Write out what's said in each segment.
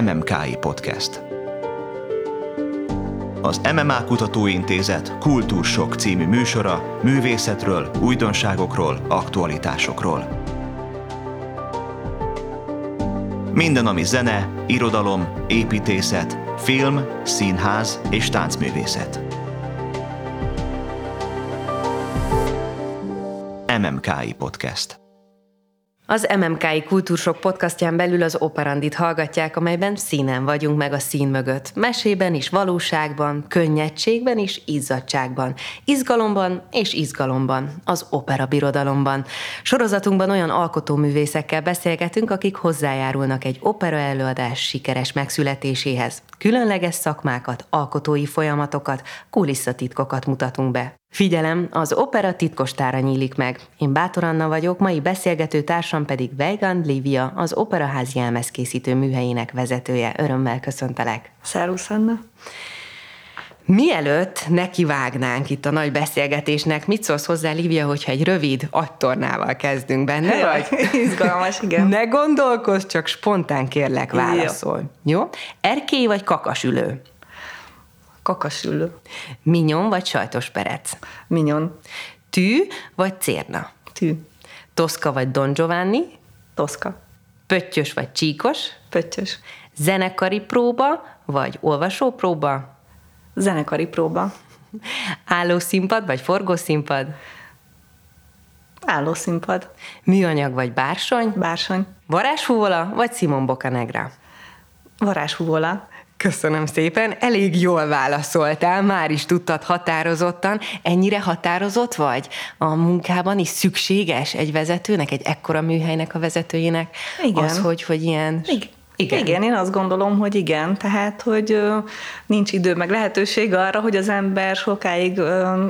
MMKI Podcast. Az MMA Kutatóintézet Kultúrsok című műsora művészetről, újdonságokról, aktualitásokról. Minden, ami zene, irodalom, építészet, film, színház és táncművészet. MMKI Podcast. Az MMKI Kultúrsok podcastján belül az operandit hallgatják, amelyben színen vagyunk meg a szín mögött. Mesében is, valóságban, könnyedségben is, izzadságban, izgalomban és izgalomban, az opera birodalomban. Sorozatunkban olyan alkotóművészekkel beszélgetünk, akik hozzájárulnak egy opera előadás sikeres megszületéséhez. Különleges szakmákat, alkotói folyamatokat, kulisszatitkokat mutatunk be. Figyelem, az opera titkostára nyílik meg. Én Bátor Anna vagyok, mai beszélgető társam pedig Weigand Lívia, az Operaház jelmezkészítő műhelyének vezetője. Örömmel köszöntelek. Szerusz, Anna. Mielőtt nekivágnánk itt a nagy beszélgetésnek, mit szólsz hozzá, Lívia, hogyha egy rövid agytornával kezdünk benne? Jaj, izgalmas, igen. Ne gondolkozz, csak spontán kérlek válaszol. Jó? Jó? Erkély vagy kakasülő? Kakasülő. Minyon vagy sajtos perec? Minyon. Tű vagy cérna? Tű. Toszka vagy Don Giovanni? Toszka. Pöttyös vagy csíkos? Pöttyös. Zenekari próba vagy olvasópróba? Zenekari próba. Állószínpad vagy forgószínpad? Állószínpad. Műanyag vagy bársony? Bársony. Varázsfúvola vagy Simon Bocanegra? Varázsfúvola. Köszönöm szépen, elég jól válaszoltál, már is tudtad határozottan. Ennyire határozott vagy? A munkában is szükséges egy vezetőnek, egy ekkora műhelynek a vezetőjének? Igen. Az, hogy, hogy ilyen... Igen. Igen. igen, én azt gondolom, hogy igen, tehát, hogy nincs idő meg lehetőség arra, hogy az ember sokáig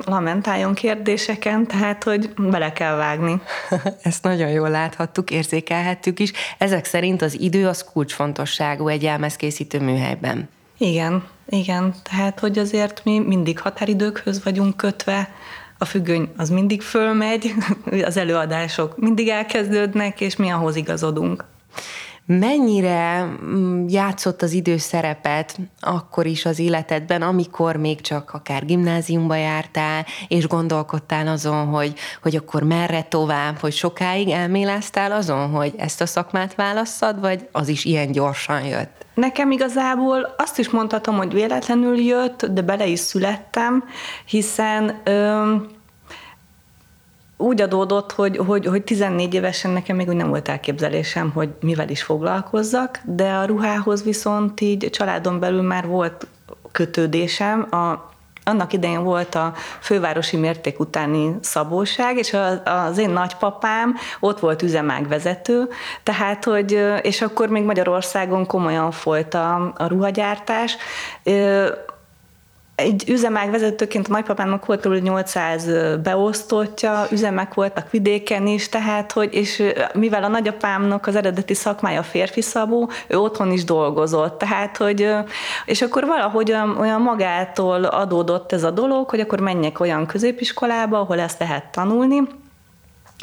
lamentáljon kérdéseken, tehát, hogy bele kell vágni. Ezt nagyon jól láthattuk, érzékelhettük is. Ezek szerint az idő az kulcsfontosságú egy jelmezkészítő műhelyben. Igen, igen, tehát, hogy azért mi mindig határidőkhöz vagyunk kötve, a függöny az mindig fölmegy, az előadások mindig elkezdődnek, és mi ahhoz igazodunk. Mennyire mm, játszott az idő szerepet akkor is az életedben, amikor még csak akár gimnáziumba jártál, és gondolkodtál azon, hogy, hogy akkor merre tovább, hogy sokáig elméláztál azon, hogy ezt a szakmát válasszad, vagy az is ilyen gyorsan jött? Nekem igazából azt is mondhatom, hogy véletlenül jött, de bele is születtem, hiszen... Ö- úgy adódott, hogy, hogy, hogy 14 évesen nekem még úgy nem volt elképzelésem, hogy mivel is foglalkozzak, de a ruhához viszont így családon belül már volt kötődésem. A, annak idején volt a fővárosi mérték utáni szabóság, és az én nagypapám ott volt üzemágvezető, tehát, hogy, és akkor még Magyarországon komolyan folyt a, a ruhagyártás egy üzemák vezetőként a nagypapámnak volt kb. 800 beosztottja, üzemek voltak vidéken is, tehát, hogy, és mivel a nagyapámnak az eredeti szakmája férfi szabó, ő otthon is dolgozott, tehát, hogy, és akkor valahogy olyan magától adódott ez a dolog, hogy akkor menjek olyan középiskolába, ahol ezt lehet tanulni,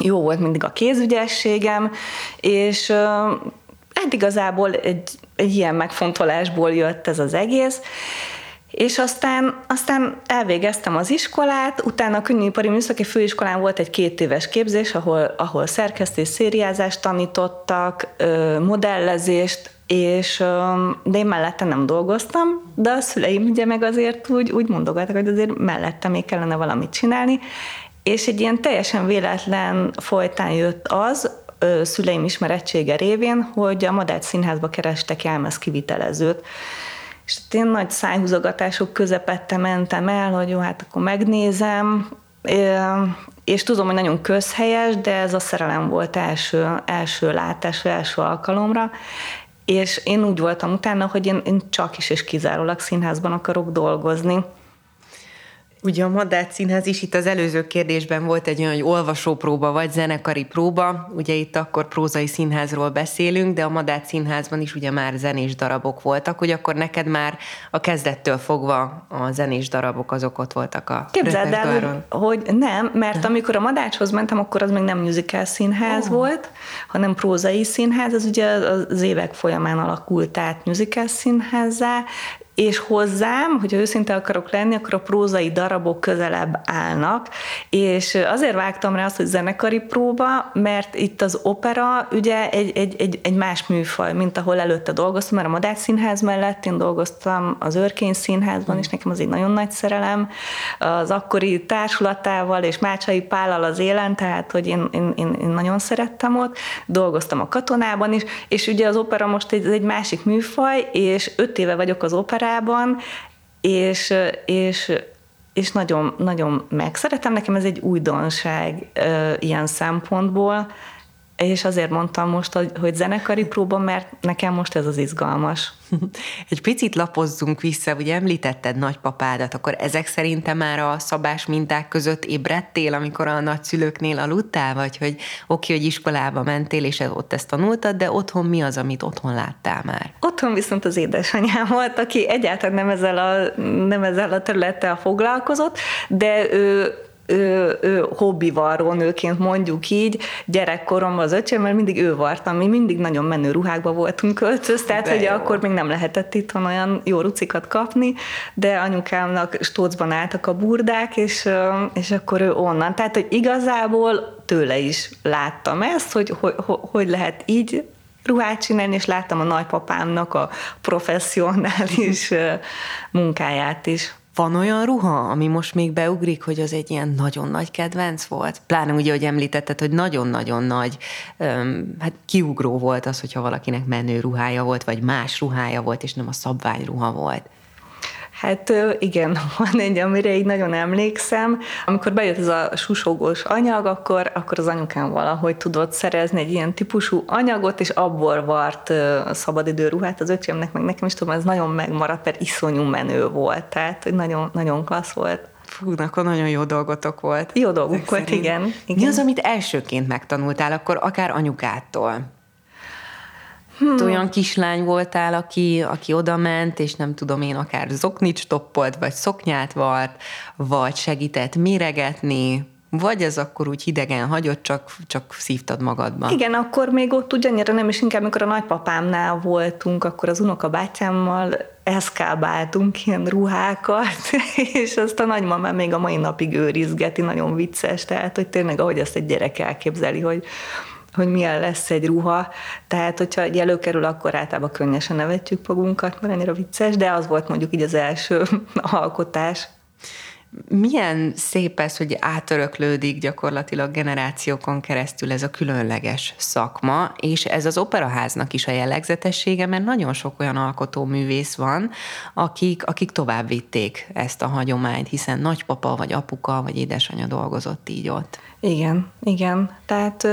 jó volt mindig a kézügyességem, és hát igazából egy, egy ilyen megfontolásból jött ez az egész, és aztán, aztán elvégeztem az iskolát, utána a Könnyűipari Műszaki Főiskolán volt egy két éves képzés, ahol, ahol szerkesztés, szériázást tanítottak, modellezést, és, de én mellette nem dolgoztam, de a szüleim ugye meg azért úgy, úgy mondogattak, hogy azért mellette még kellene valamit csinálni, és egy ilyen teljesen véletlen folytán jött az, szüleim ismerettsége révén, hogy a Madács Színházba kerestek jelmez kivitelezőt. És én nagy szájhúzogatások közepette mentem el, hogy jó, hát akkor megnézem, és tudom, hogy nagyon közhelyes, de ez a szerelem volt első, első látás, első alkalomra, és én úgy voltam utána, hogy én, én csak is és kizárólag színházban akarok dolgozni. Ugye a Madách Színház is, itt az előző kérdésben volt egy olyan, hogy olvasópróba vagy zenekari próba, ugye itt akkor prózai színházról beszélünk, de a Madách Színházban is ugye már zenés darabok voltak, hogy akkor neked már a kezdettől fogva a zenés darabok azok ott voltak a Képzeld el, hogy nem, mert amikor a Madácshoz mentem, akkor az még nem musical színház oh. volt, hanem prózai színház, az ugye az évek folyamán alakult át musical színházzá, és hozzám, hogyha őszinte akarok lenni, akkor a prózai darabok közelebb állnak, és azért vágtam rá azt, hogy zenekari próba, mert itt az opera ugye egy, egy, egy, egy más műfaj, mint ahol előtte dolgoztam, mert a Madács Színház mellett én dolgoztam az Örkény Színházban, és nekem az egy nagyon nagy szerelem, az akkori társulatával és Mácsai Pállal az élen, tehát hogy én, én, én, én nagyon szerettem ott, dolgoztam a katonában is, és ugye az opera most egy, egy másik műfaj, és öt éve vagyok az opera operában, és, és, és nagyon, nagyon megszeretem. Nekem ez egy újdonság ilyen szempontból, és azért mondtam most, hogy, zenekari próba, mert nekem most ez az izgalmas. Egy picit lapozzunk vissza, ugye említetted nagypapádat, akkor ezek szerintem már a szabás minták között ébredtél, amikor a nagyszülőknél aludtál, vagy hogy oké, hogy iskolába mentél, és ott ezt tanultad, de otthon mi az, amit otthon láttál már? Otthon viszont az édesanyám volt, aki egyáltalán nem ezzel a, nem ezzel a területtel foglalkozott, de ő ő, ő hobbivarró nőként mondjuk így, gyerekkoromban az öcsém, mert mindig ő vartam, mi mindig nagyon menő ruhákba voltunk költöz, tehát hogy akkor még nem lehetett itthon olyan jó rucikat kapni, de anyukámnak stócban álltak a burdák, és, és akkor ő onnan. Tehát, hogy igazából tőle is láttam ezt, hogy hogy, hogy lehet így ruhát csinálni, és láttam a nagypapámnak a professzionális munkáját is. Van olyan ruha, ami most még beugrik, hogy az egy ilyen nagyon nagy kedvenc volt? Pláne ugye, hogy említetted, hogy nagyon-nagyon nagy, um, hát kiugró volt az, hogyha valakinek menő ruhája volt, vagy más ruhája volt, és nem a szabványruha volt. Hát igen, van egy, amire így nagyon emlékszem. Amikor bejött ez a susogós anyag, akkor, akkor az anyukám valahogy tudott szerezni egy ilyen típusú anyagot, és abból vart szabadidő ruhát az öcsémnek, meg nekem is tudom, ez nagyon megmaradt, mert iszonyú menő volt, tehát nagyon, nagyon klassz volt. Fú, akkor nagyon jó dolgotok volt. Jó dolgok volt, igen, igen. Mi az, amit elsőként megtanultál, akkor akár anyukától? Hmm. Olyan kislány voltál, aki, aki oda ment, és nem tudom én, akár zoknics toppolt, vagy szoknyát vart, vagy segített méregetni, vagy ez akkor úgy hidegen hagyott, csak, csak szívtad magadba? Igen, akkor még ott ugyannyira nem, is inkább amikor a nagypapámnál voltunk, akkor az unokabátyámmal eszkábáltunk ilyen ruhákat, és azt a nagymamám még a mai napig őrizgeti, nagyon vicces, tehát hogy tényleg ahogy ezt egy gyerek elképzeli, hogy hogy milyen lesz egy ruha. Tehát, hogyha egy előkerül, akkor általában könnyesen nevetjük magunkat, mert annyira vicces, de az volt mondjuk így az első alkotás. Milyen szép ez, hogy átöröklődik gyakorlatilag generációkon keresztül ez a különleges szakma, és ez az operaháznak is a jellegzetessége, mert nagyon sok olyan alkotóművész van, akik, akik tovább vitték ezt a hagyományt, hiszen nagypapa, vagy apuka, vagy édesanyja dolgozott így ott. Igen, igen. Tehát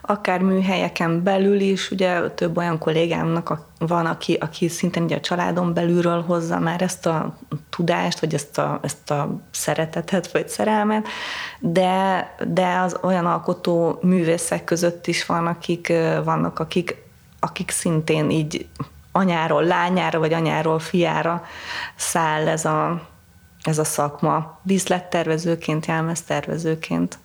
akár műhelyeken belül is, ugye több olyan kollégámnak van, aki, aki szintén ugye a családon belülről hozza már ezt a tudást, vagy ezt a, ezt a szeretetet, vagy szerelmet, de, de az olyan alkotó művészek között is van, akik vannak, akik, akik szintén így anyáról lányára, vagy anyáról fiára száll ez a, ez a szakma, díszlettervezőként, jelmeztervezőként.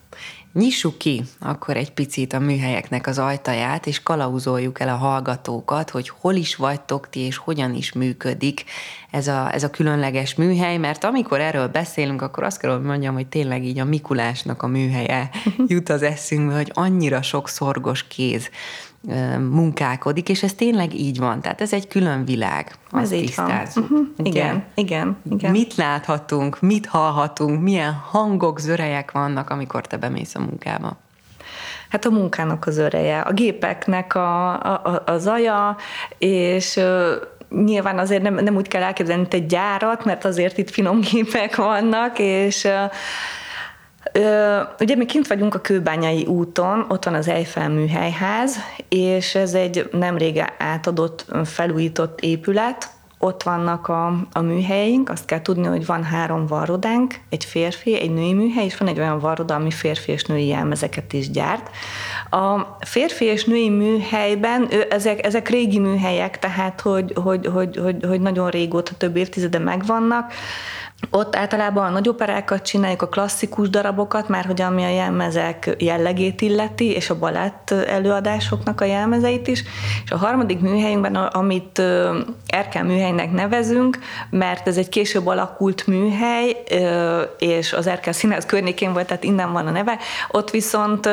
Nyissuk ki akkor egy picit a műhelyeknek az ajtaját, és kalauzoljuk el a hallgatókat, hogy hol is vagytok ti, és hogyan is működik ez a, ez a különleges műhely, mert amikor erről beszélünk, akkor azt kell, hogy mondjam, hogy tényleg így a Mikulásnak a műhelye jut az eszünkbe, hogy annyira sok szorgos kéz munkálkodik, és ez tényleg így van. Tehát ez egy külön világ. Ez így van. Uh-huh. Igen, igen, igen. Mit láthatunk, mit hallhatunk, milyen hangok, zörejek vannak, amikor te bemész a munkába? Hát a munkának az öreje, a gépeknek a, a, a zaja, és nyilván azért nem, nem úgy kell elképzelni, mint egy gyárat, mert azért itt finom gépek vannak, és Ugye mi kint vagyunk a Kőbányai úton, ott van az Eiffel műhelyház, és ez egy nemrég átadott, felújított épület, ott vannak a, a műhelyeink, azt kell tudni, hogy van három varrodánk, egy férfi, egy női műhely, és van egy olyan varroda, ami férfi és női jelmezeket is gyárt. A férfi és női műhelyben, ő, ezek, ezek régi műhelyek, tehát hogy, hogy, hogy, hogy, hogy nagyon régóta, több évtizede megvannak, ott általában a nagy operákat csináljuk, a klasszikus darabokat, már hogy ami a jelmezek jellegét illeti, és a balett előadásoknak a jelmezeit is. És a harmadik műhelyünkben, amit Erkel műhelynek nevezünk, mert ez egy később alakult műhely, és az Erkel színház környékén volt, tehát innen van a neve, ott viszont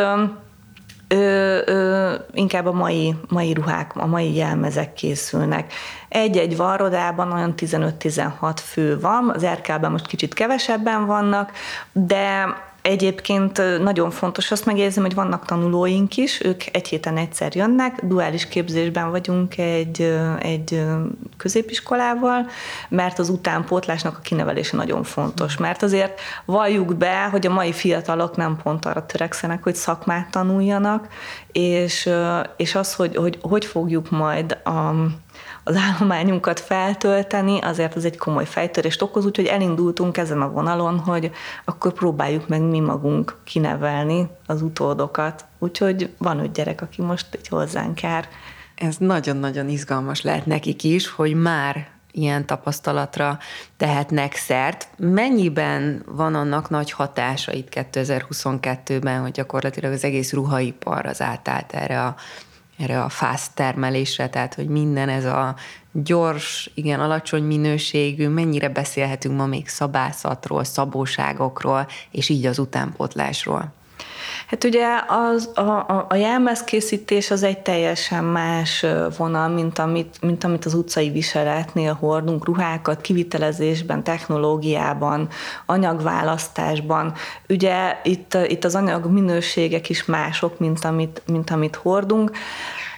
ö, ö, inkább a mai, mai ruhák, a mai jelmezek készülnek. Egy-egy varrodában olyan 15-16 fő van, az RK-ben most kicsit kevesebben vannak, de Egyébként nagyon fontos azt megjegyzem, hogy vannak tanulóink is, ők egy héten egyszer jönnek, duális képzésben vagyunk egy, egy középiskolával, mert az utánpótlásnak a kinevelése nagyon fontos, mert azért valljuk be, hogy a mai fiatalok nem pont arra törekszenek, hogy szakmát tanuljanak, és, és az, hogy, hogy hogy fogjuk majd a, az állományunkat feltölteni, azért az egy komoly fejtörést okoz, úgyhogy elindultunk ezen a vonalon, hogy akkor próbáljuk meg mi magunk kinevelni az utódokat. Úgyhogy van öt gyerek, aki most egy hozzánk jár. Ez nagyon-nagyon izgalmas lehet nekik is, hogy már ilyen tapasztalatra tehetnek szert. Mennyiben van annak nagy hatása itt 2022-ben, hogy gyakorlatilag az egész ruhaipar az átállt erre a erre a fast termelésre, tehát hogy minden ez a gyors, igen, alacsony minőségű, mennyire beszélhetünk ma még szabászatról, szabóságokról, és így az utánpótlásról. Hát ugye az, a, a, a jelmezkészítés az egy teljesen más vonal, mint amit, mint amit az utcai viseletnél hordunk, ruhákat kivitelezésben, technológiában, anyagválasztásban. Ugye itt, itt az anyag minőségek is mások, mint amit, mint amit hordunk.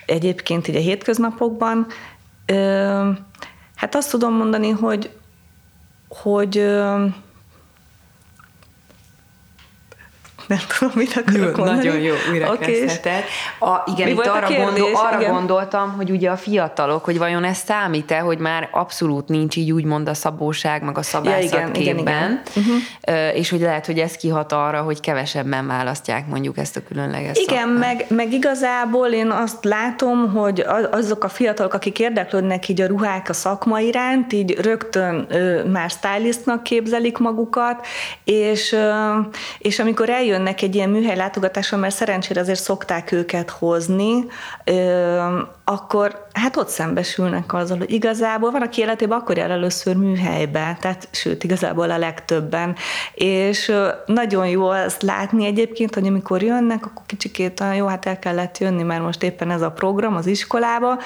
Egyébként így a hétköznapokban. Hát azt tudom mondani, hogy, hogy nem tudom, mit akarok jó, mondani. Nagyon jó, újra okay. A, igen, Mi itt arra, kérdés? gondol, arra igen. gondoltam, hogy ugye a fiatalok, hogy vajon ez számít-e, hogy már abszolút nincs így úgymond a szabóság, meg a szabászat ja, igen, képben, igen, igen. Uh-huh. és hogy lehet, hogy ez kihat arra, hogy kevesebben választják mondjuk ezt a különleges Igen, meg, meg igazából én azt látom, hogy azok a fiatalok, akik érdeklődnek így a ruhák a szakma iránt, így rögtön ö, már stylistnak képzelik magukat, és, ö, és amikor eljön eljönnek egy ilyen műhely látogatásra, mert szerencsére azért szokták őket hozni, akkor hát ott szembesülnek azzal, hogy igazából van, aki életében akkor jár először műhelybe, tehát sőt, igazából a legtöbben, és nagyon jó azt látni egyébként, hogy amikor jönnek, akkor kicsikét olyan jó, hát el kellett jönni, mert most éppen ez a program az iskolába,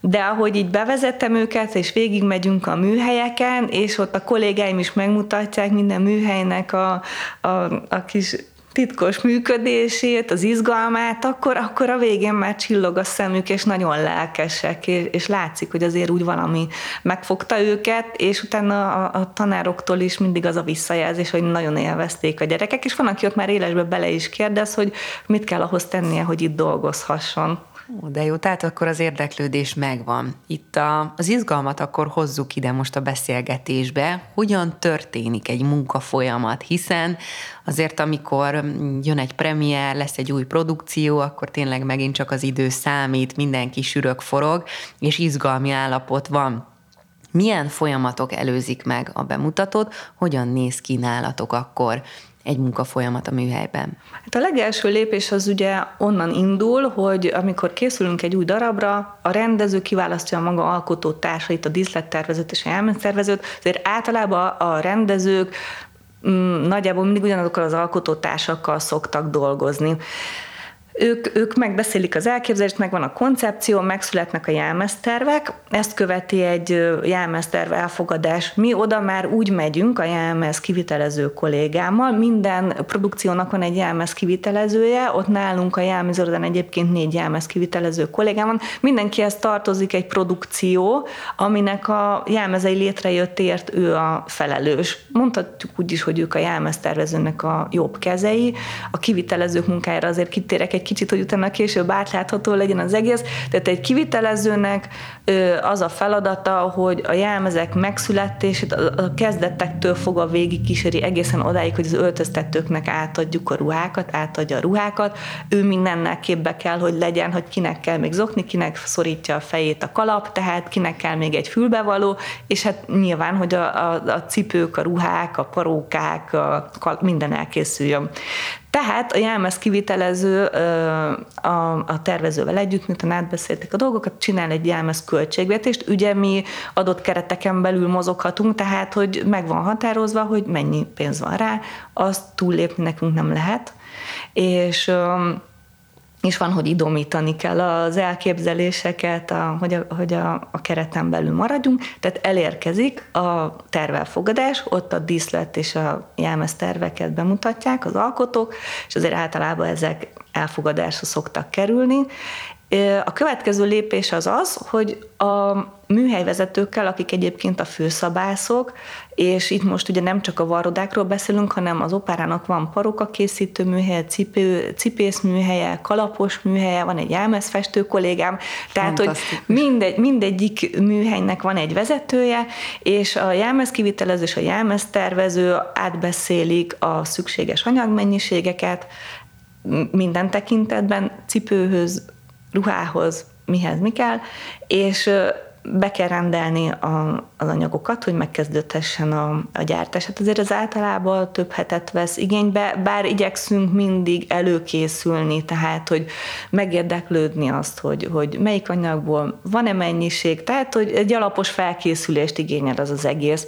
de ahogy így bevezettem őket, és végigmegyünk a műhelyeken, és ott a kollégáim is megmutatják minden műhelynek a, a, a kis titkos működését, az izgalmát, akkor, akkor a végén már csillog a szemük, és nagyon lelkesek, és, és látszik, hogy azért úgy valami megfogta őket, és utána a, a tanároktól is mindig az a visszajelzés, hogy nagyon élvezték a gyerekek, és van, aki ott már élesbe bele is kérdez, hogy mit kell ahhoz tennie, hogy itt dolgozhasson. Ó, de jó, tehát akkor az érdeklődés megvan. Itt a, az izgalmat akkor hozzuk ide most a beszélgetésbe. Hogyan történik egy munkafolyamat? Hiszen azért, amikor jön egy premier, lesz egy új produkció, akkor tényleg megint csak az idő számít, mindenki sürök forog, és izgalmi állapot van. Milyen folyamatok előzik meg a bemutatót, hogyan néz ki nálatok akkor egy munkafolyamat a műhelyben? Hát a legelső lépés az ugye onnan indul, hogy amikor készülünk egy új darabra, a rendező kiválasztja a maga alkotó társait, a díszlettervezőt és a jelmeztervezőt, azért általában a rendezők mm, nagyjából mindig ugyanazokkal az alkotótársakkal szoktak dolgozni. Ők, ők megbeszélik az elképzelést, megvan a koncepció, megszületnek a jelmeztervek, ezt követi egy jelmezterv elfogadás. Mi oda már úgy megyünk a jelmez kivitelező kollégámmal, minden produkciónak van egy jelmez kivitelezője, ott nálunk a jelmezőrden egyébként négy jelmez kivitelező kollégám van, mindenkihez tartozik egy produkció, aminek a jelmezei létrejöttért ő a felelős. Mondhatjuk úgy is, hogy ők a jelmeztervezőnek a jobb kezei, a kivitelezők munkájára azért kitérek egy kicsit, hogy utána később átlátható legyen az egész. Tehát egy kivitelezőnek az a feladata, hogy a jelmezek megszületését a kezdetektől fogva végig kíséri egészen odáig, hogy az öltöztetőknek átadjuk a ruhákat, átadja a ruhákat. Ő mindennel képbe kell, hogy legyen, hogy kinek kell még zokni, kinek szorítja a fejét a kalap, tehát kinek kell még egy fülbevaló, és hát nyilván, hogy a, a, a cipők, a ruhák, a parókák, a, minden elkészüljön. Tehát a jelmez kivitelező a, a tervezővel együtt, miután átbeszélték a dolgokat, csinál egy jelmez költségvetést. Ugye mi adott kereteken belül mozoghatunk, tehát hogy meg van határozva, hogy mennyi pénz van rá, azt túllépni nekünk nem lehet. És és van, hogy idomítani kell az elképzeléseket, a, hogy, a, hogy a, a kereten belül maradjunk, tehát elérkezik a tervelfogadás, ott a díszlet és a jelmez terveket bemutatják az alkotók, és azért általában ezek elfogadásra szoktak kerülni, a következő lépés az az, hogy a műhelyvezetőkkel, akik egyébként a főszabászok, és itt most ugye nem csak a varrodákról beszélünk, hanem az opárának van paruka készítő műhelye, cipő, cipész műhelye, kalapos műhelye, van egy jelmezfestő kollégám, tehát hogy mindegy, mindegyik műhelynek van egy vezetője, és a jelmezkivitelező és a jelmeztervező átbeszélik a szükséges anyagmennyiségeket, minden tekintetben, cipőhöz, ruhához mihez mi kell, és be kell rendelni a, az anyagokat, hogy megkezdődhessen a, a gyártás. Hát azért az általában több hetet vesz igénybe, bár igyekszünk mindig előkészülni, tehát hogy megérdeklődni azt, hogy, hogy melyik anyagból van-e mennyiség, tehát hogy egy alapos felkészülést igényel az az egész.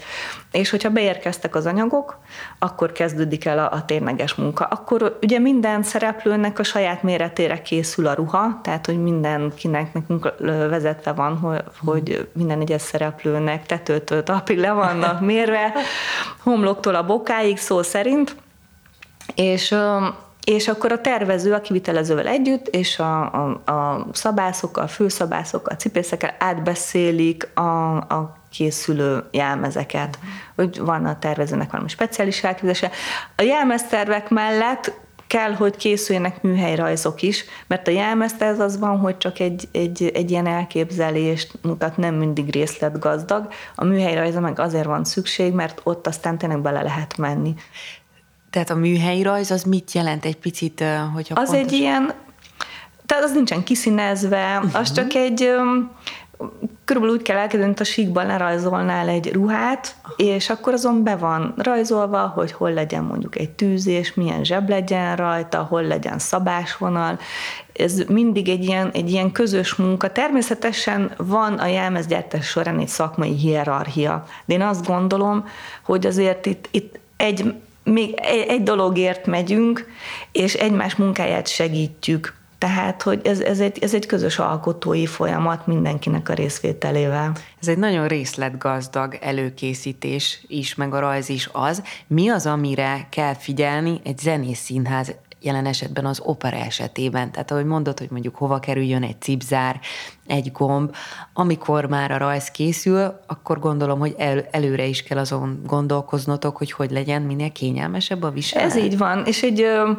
És hogyha beérkeztek az anyagok, akkor kezdődik el a, a tényleges munka. Akkor ugye minden szereplőnek a saját méretére készül a ruha, tehát hogy mindenkinek nekünk vezetve van, hogy, hogy minden egyes szereplőnek tetőtől talpig le vannak mérve, homloktól a bokáig szó szerint, és és akkor a tervező a kivitelezővel együtt, és a, a, a szabászokkal, a főszabászokkal, a cipészekkel átbeszélik a, a készülő jelmezeket, hogy van a tervezőnek valami speciális elképzelése. A jelmeztervek mellett kell, hogy készüljenek műhelyrajzok is, mert a jelmezterv az van, hogy csak egy, egy, egy ilyen elképzelést mutat, nem mindig részletgazdag. A műhelyrajza meg azért van szükség, mert ott aztán tényleg bele lehet menni. Tehát a műhelyrajz az mit jelent egy picit, hogyha Az pontos... egy ilyen, tehát az nincsen kiszínezve, uh-huh. az csak egy körülbelül úgy kell elkezdeni, mint a síkban lerajzolnál egy ruhát, és akkor azon be van rajzolva, hogy hol legyen mondjuk egy tűzés, milyen zseb legyen rajta, hol legyen szabásvonal. Ez mindig egy ilyen, egy ilyen közös munka. Természetesen van a jelmezgyártás során egy szakmai hierarchia, de én azt gondolom, hogy azért itt, itt egy, még egy, egy dologért megyünk, és egymás munkáját segítjük tehát, hogy ez, ez, egy, ez egy közös alkotói folyamat mindenkinek a részvételével. Ez egy nagyon részletgazdag előkészítés is, meg a rajz is az. Mi az, amire kell figyelni egy zenész színház jelen esetben az opera esetében. Tehát ahogy mondod, hogy mondjuk hova kerüljön egy cipzár, egy gomb, amikor már a rajz készül, akkor gondolom, hogy el, előre is kell azon gondolkoznotok, hogy hogy legyen minél kényelmesebb a viselet. Ez így van, és egy ö,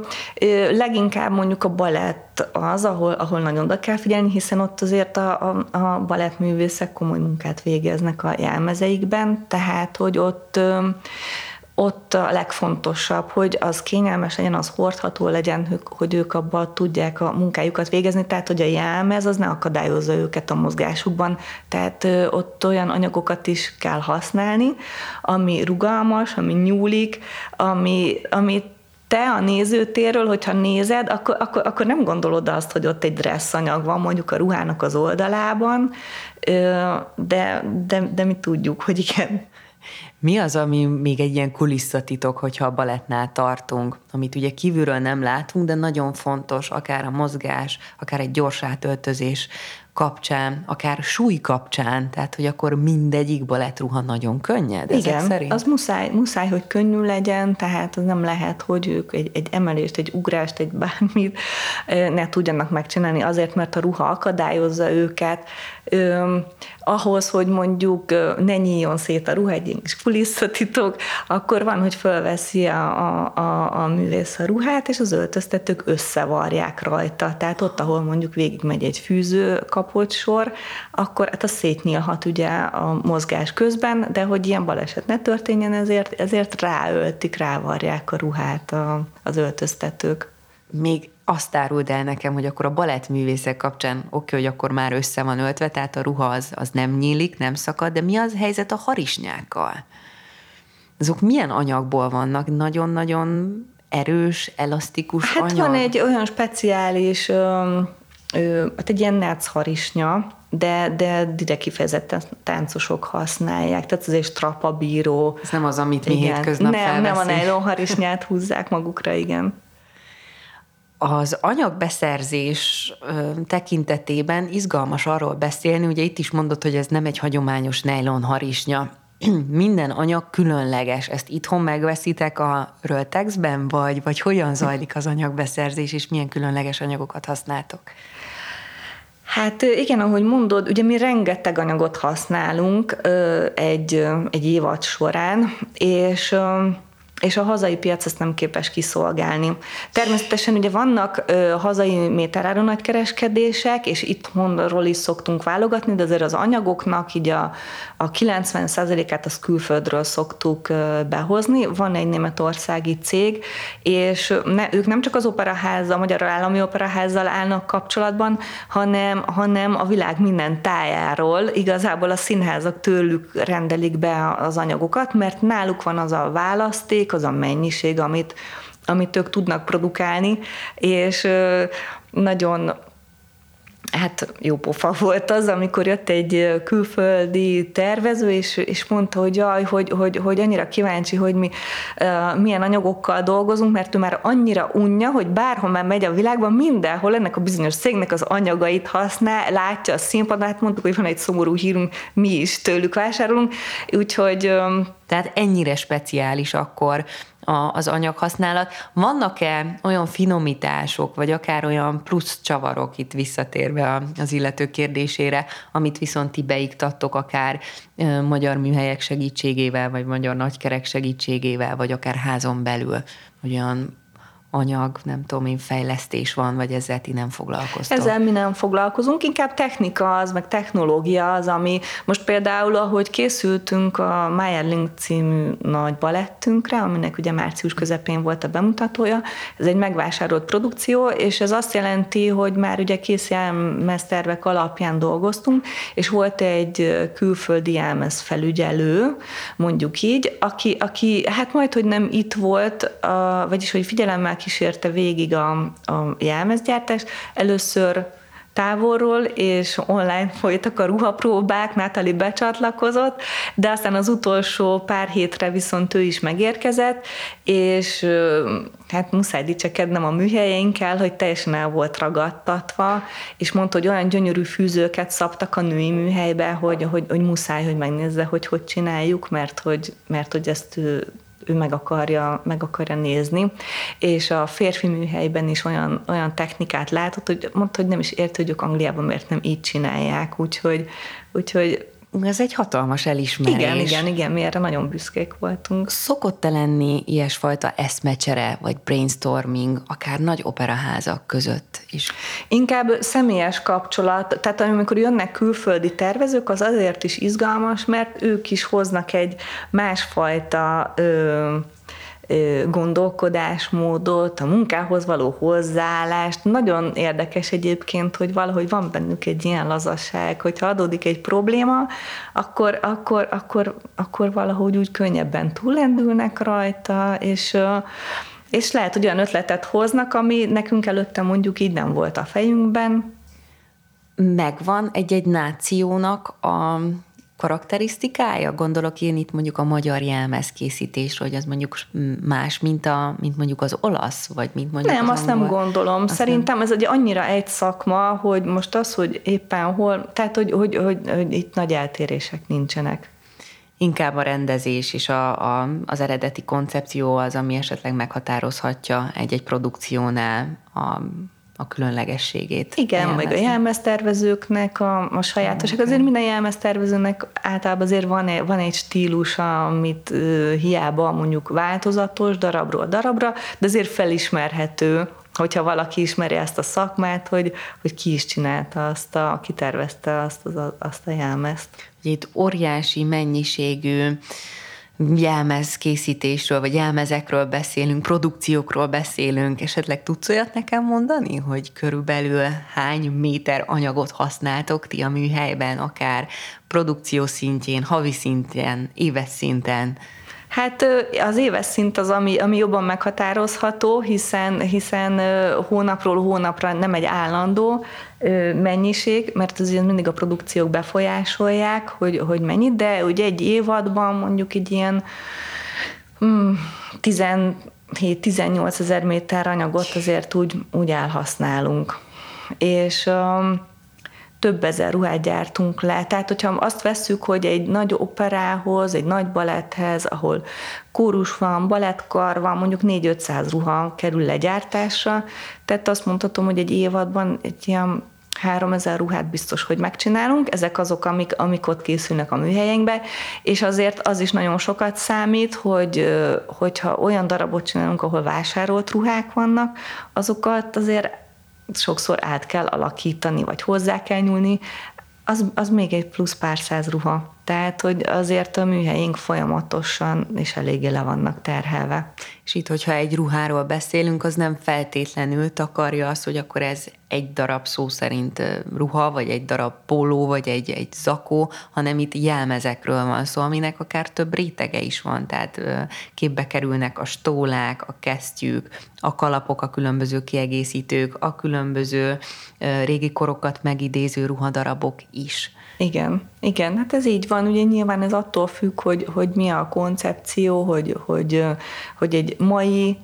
ö, leginkább mondjuk a balett az, ahol, ahol nagyon oda kell figyelni, hiszen ott azért a, a, a balettművészek komoly munkát végeznek a jelmezeikben, tehát hogy ott ö, ott a legfontosabb, hogy az kényelmes legyen, az hordható legyen, hogy ők abban tudják a munkájukat végezni, tehát hogy a jelmez az ne akadályozza őket a mozgásukban, tehát ott olyan anyagokat is kell használni, ami rugalmas, ami nyúlik, ami, ami te a nézőtérről, hogyha nézed, akkor, akkor, akkor nem gondolod azt, hogy ott egy dresszanyag van mondjuk a ruhának az oldalában, de, de, de mi tudjuk, hogy igen. Mi az, ami még egy ilyen kulisszatitok, hogyha a balettnál tartunk, amit ugye kívülről nem látunk, de nagyon fontos, akár a mozgás, akár egy gyors átöltözés kapcsán, akár súly kapcsán, tehát hogy akkor mindegyik balettruha nagyon könnyed Igen, szerint? az muszáj, muszáj, hogy könnyű legyen, tehát az nem lehet, hogy ők egy, egy emelést, egy ugrást, egy bármit ne tudjanak megcsinálni azért, mert a ruha akadályozza őket. Ö, ahhoz, hogy mondjuk ne nyíljon szét a ruha, egy kulisszatitok, akkor van, hogy fölveszi a, a, a, a művész a ruhát, és az öltöztetők összevarják rajta. Tehát ott, ahol mondjuk végigmegy egy fűző kapott sor, akkor hát az szétnyílhat ugye a mozgás közben, de hogy ilyen baleset ne történjen, ezért, ezért ráöltik, rávarják a ruhát a, az öltöztetők. Még azt áruld el nekem, hogy akkor a balettművészek kapcsán oké, okay, hogy akkor már össze van öltve, tehát a ruha az, az nem nyílik, nem szakad, de mi az helyzet a harisnyákkal? Azok milyen anyagból vannak? Nagyon-nagyon erős, elasztikus hát anyag? van egy olyan speciális, ö, ö, hát egy ilyen nác harisnya, de, de direkt kifejezetten táncosok használják, tehát ez egy strapabíró. Ez nem az, amit mi igen. hétköznap Nem, felveszünk. nem a nylon harisnyát húzzák magukra, igen. Az anyagbeszerzés tekintetében izgalmas arról beszélni, ugye itt is mondott, hogy ez nem egy hagyományos nylon harisnya. Minden anyag különleges. Ezt itthon megveszitek a Röltexben, vagy, vagy hogyan zajlik az anyagbeszerzés, és milyen különleges anyagokat használtok? Hát igen, ahogy mondod, ugye mi rengeteg anyagot használunk egy, egy évad során, és és a hazai piac ezt nem képes kiszolgálni. Természetesen ugye vannak ö, hazai méteráron nagykereskedések, és itthonról is szoktunk válogatni, de azért az anyagoknak így a, a 90%-át az külföldről szoktuk ö, behozni. Van egy németországi cég, és ne, ők nem csak az operaházzal, a Magyar Állami Operaházzal állnak kapcsolatban, hanem, hanem a világ minden tájáról igazából a színházak tőlük rendelik be az anyagokat, mert náluk van az a választék, az a mennyiség, amit, amit ők tudnak produkálni, és nagyon hát jó pofa volt az, amikor jött egy külföldi tervező, és, és mondta, hogy jaj, hogy, hogy, hogy annyira kíváncsi, hogy mi uh, milyen anyagokkal dolgozunk, mert ő már annyira unja, hogy bárhol megy a világban, mindenhol ennek a bizonyos szégnek az anyagait használ, látja a színpadon, hát mondtuk, hogy van egy szomorú hírünk, mi is tőlük vásárolunk, úgyhogy... Um, Tehát ennyire speciális akkor a, az anyaghasználat. Vannak-e olyan finomítások, vagy akár olyan plusz csavarok itt visszatérve az illető kérdésére, amit viszont ti beiktattok akár magyar műhelyek segítségével, vagy magyar nagykerek segítségével, vagy akár házon belül, olyan anyag, nem tudom én, fejlesztés van, vagy ezzel ti nem foglalkoztok? Ezzel mi nem foglalkozunk, inkább technika az, meg technológia az, ami most például, ahogy készültünk a Meyerling című nagy balettünkre, aminek ugye március közepén volt a bemutatója, ez egy megvásárolt produkció, és ez azt jelenti, hogy már ugye kész tervek alapján dolgoztunk, és volt egy külföldi jelmez felügyelő, mondjuk így, aki, aki hát majd, hogy nem itt volt, vagyis, hogy figyelemmel kísérte végig a, a jelmezgyártást. Először távolról, és online folytak a ruhapróbák, Natalie becsatlakozott, de aztán az utolsó pár hétre viszont ő is megérkezett, és hát muszáj dicsekednem a műhelyeinkkel, hogy teljesen el volt ragadtatva, és mondta, hogy olyan gyönyörű fűzőket szabtak a női műhelybe, hogy, hogy, hogy muszáj, hogy megnézze, hogy hogy csináljuk, mert hogy, mert hogy ezt meg akarja, meg akarja nézni, és a férfi műhelyben is olyan, olyan technikát látott, hogy mondta, hogy nem is ért, hogy ők Angliában miért nem így csinálják, úgyhogy, úgyhogy ez egy hatalmas elismerés. Igen, igen, igen, mi erre nagyon büszkék voltunk. Szokott-e lenni ilyesfajta eszmecsere, vagy brainstorming, akár nagy operaházak között is? Inkább személyes kapcsolat, tehát amikor jönnek külföldi tervezők, az azért is izgalmas, mert ők is hoznak egy másfajta ö, gondolkodásmódot, a munkához való hozzáállást. Nagyon érdekes egyébként, hogy valahogy van bennük egy ilyen lazasság, hogyha adódik egy probléma, akkor, akkor, akkor, akkor valahogy úgy könnyebben túlendülnek rajta, és és lehet, hogy olyan ötletet hoznak, ami nekünk előtte mondjuk így nem volt a fejünkben. Megvan egy-egy nációnak a karakterisztikája? Gondolok én itt mondjuk a magyar jelmezkészítésre, hogy az mondjuk más, mint, a, mint mondjuk az olasz, vagy mint mondjuk Nem, az azt angol. nem gondolom. Azt Szerintem nem... ez egy annyira egy szakma, hogy most az, hogy éppen hol, tehát hogy, hogy, hogy, hogy itt nagy eltérések nincsenek. Inkább a rendezés és a, a, az eredeti koncepció az, ami esetleg meghatározhatja egy-egy produkciónál a a különlegességét. Igen, meg a jelmeztervezőknek a, a sajátosság. Azért minden jelmeztervezőnek általában azért van egy, van egy stílusa, amit uh, hiába mondjuk változatos darabról darabra, de azért felismerhető, hogyha valaki ismeri ezt a szakmát, hogy, hogy ki is csinálta azt, a, ki tervezte azt, az, azt a jelmezt. Itt óriási mennyiségű jelmez készítésről, vagy jelmezekről beszélünk, produkciókról beszélünk, esetleg tudsz olyat nekem mondani, hogy körülbelül hány méter anyagot használtok ti a műhelyben, akár produkció szintjén, havi szinten, éves szinten? Hát az éves szint az, ami, ami jobban meghatározható, hiszen, hiszen hónapról hónapra nem egy állandó mennyiség, mert azért mindig a produkciók befolyásolják, hogy, hogy mennyit, de ugye egy évadban mondjuk egy ilyen mm, 17-18 ezer méter anyagot azért úgy, úgy elhasználunk. És um, több ezer ruhát gyártunk le. Tehát, hogyha azt vesszük, hogy egy nagy operához, egy nagy baletthez, ahol kórus van, balettkar van, mondjuk 4-500 ruha kerül legyártásra, tehát azt mondhatom, hogy egy évadban egy ilyen 3000 ruhát biztos, hogy megcsinálunk, ezek azok, amik, amik ott készülnek a műhelyünkbe, és azért az is nagyon sokat számít, hogy hogyha olyan darabot csinálunk, ahol vásárolt ruhák vannak, azokat azért sokszor át kell alakítani, vagy hozzá kell nyúlni, az, az még egy plusz pár száz ruha. Tehát, hogy azért a műhelyink folyamatosan és eléggé le vannak terhelve. És itt, hogyha egy ruháról beszélünk, az nem feltétlenül takarja azt, hogy akkor ez egy darab szó szerint ruha, vagy egy darab póló, vagy egy, egy zakó, hanem itt jelmezekről van szó, aminek akár több rétege is van, tehát képbe kerülnek a stólák, a kesztyűk, a kalapok, a különböző kiegészítők, a különböző régi korokat megidéző ruhadarabok is. Igen, igen, hát ez így van, ugye nyilván ez attól függ, hogy, hogy mi a koncepció, hogy, hogy, hogy egy mai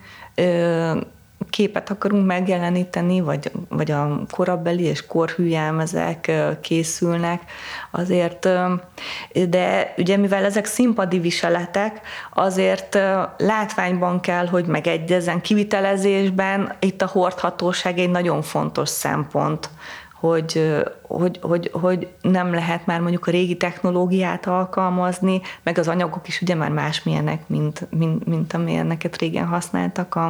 képet akarunk megjeleníteni, vagy, vagy a korabeli és korhű jelmezek készülnek, azért, de ugye mivel ezek színpadi viseletek, azért látványban kell, hogy megegyezzen. Kivitelezésben, itt a hordhatóság egy nagyon fontos szempont, hogy, hogy, hogy, hogy nem lehet már mondjuk a régi technológiát alkalmazni, meg az anyagok is ugye már másmilyenek, mint, mint, mint amilyeneket régen használtak a,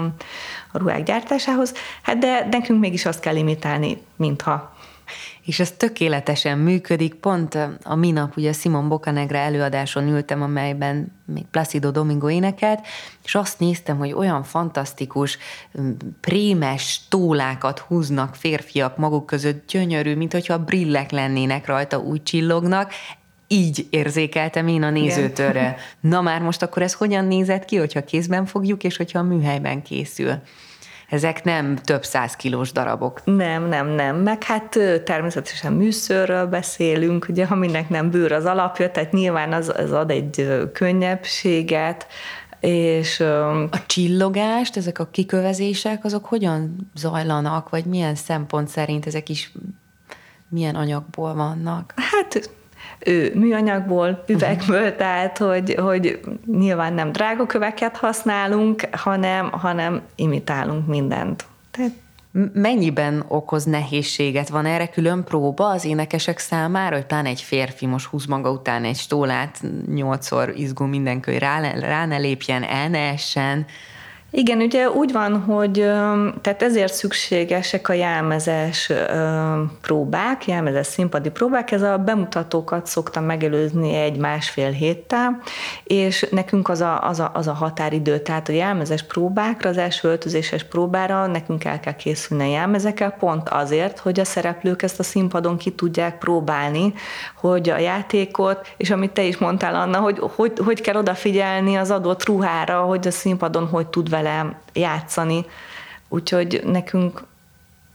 a ruhák gyártásához. Hát de nekünk mégis azt kell imitálni, mintha és ez tökéletesen működik. Pont a minap ugye Simon Bocanegre előadáson ültem, amelyben még Placido Domingo énekelt, és azt néztem, hogy olyan fantasztikus, prémes tólákat húznak férfiak maguk között, gyönyörű, mint hogyha brillek lennének rajta, úgy csillognak, így érzékeltem én a nézőtörre. Na már most akkor ez hogyan nézett ki, hogyha kézben fogjuk, és hogyha a műhelyben készül? Ezek nem több száz kilós darabok. Nem, nem, nem. Meg hát természetesen műszörről beszélünk, ugye, aminek nem bőr az alapja, tehát nyilván az, az ad egy könnyebbséget, és a csillogást, ezek a kikövezések, azok hogyan zajlanak, vagy milyen szempont szerint ezek is milyen anyagból vannak? Hát műanyagból, üvegből, uh-huh. tehát hogy, hogy nyilván nem drága köveket használunk, hanem, hanem imitálunk mindent. Tehát Mennyiben okoz nehézséget? Van erre külön próba az énekesek számára, hogy pláne egy férfi most húz maga után egy stólát, nyolcszor izgul mindenki, hogy rá, rá ne lépjen, el ne essen, igen, ugye úgy van, hogy tehát ezért szükségesek a jelmezes próbák, jelmezes színpadi próbák, ez a bemutatókat szoktam megelőzni egy másfél héttel, és nekünk az a, az a, az a határidő, tehát a jelmezes próbákra, az első öltözéses próbára nekünk el kell készülni a jelmezekkel, pont azért, hogy a szereplők ezt a színpadon ki tudják próbálni, hogy a játékot, és amit te is mondtál, Anna, hogy hogy, hogy kell odafigyelni az adott ruhára, hogy a színpadon hogy tud vele vele játszani, úgyhogy nekünk,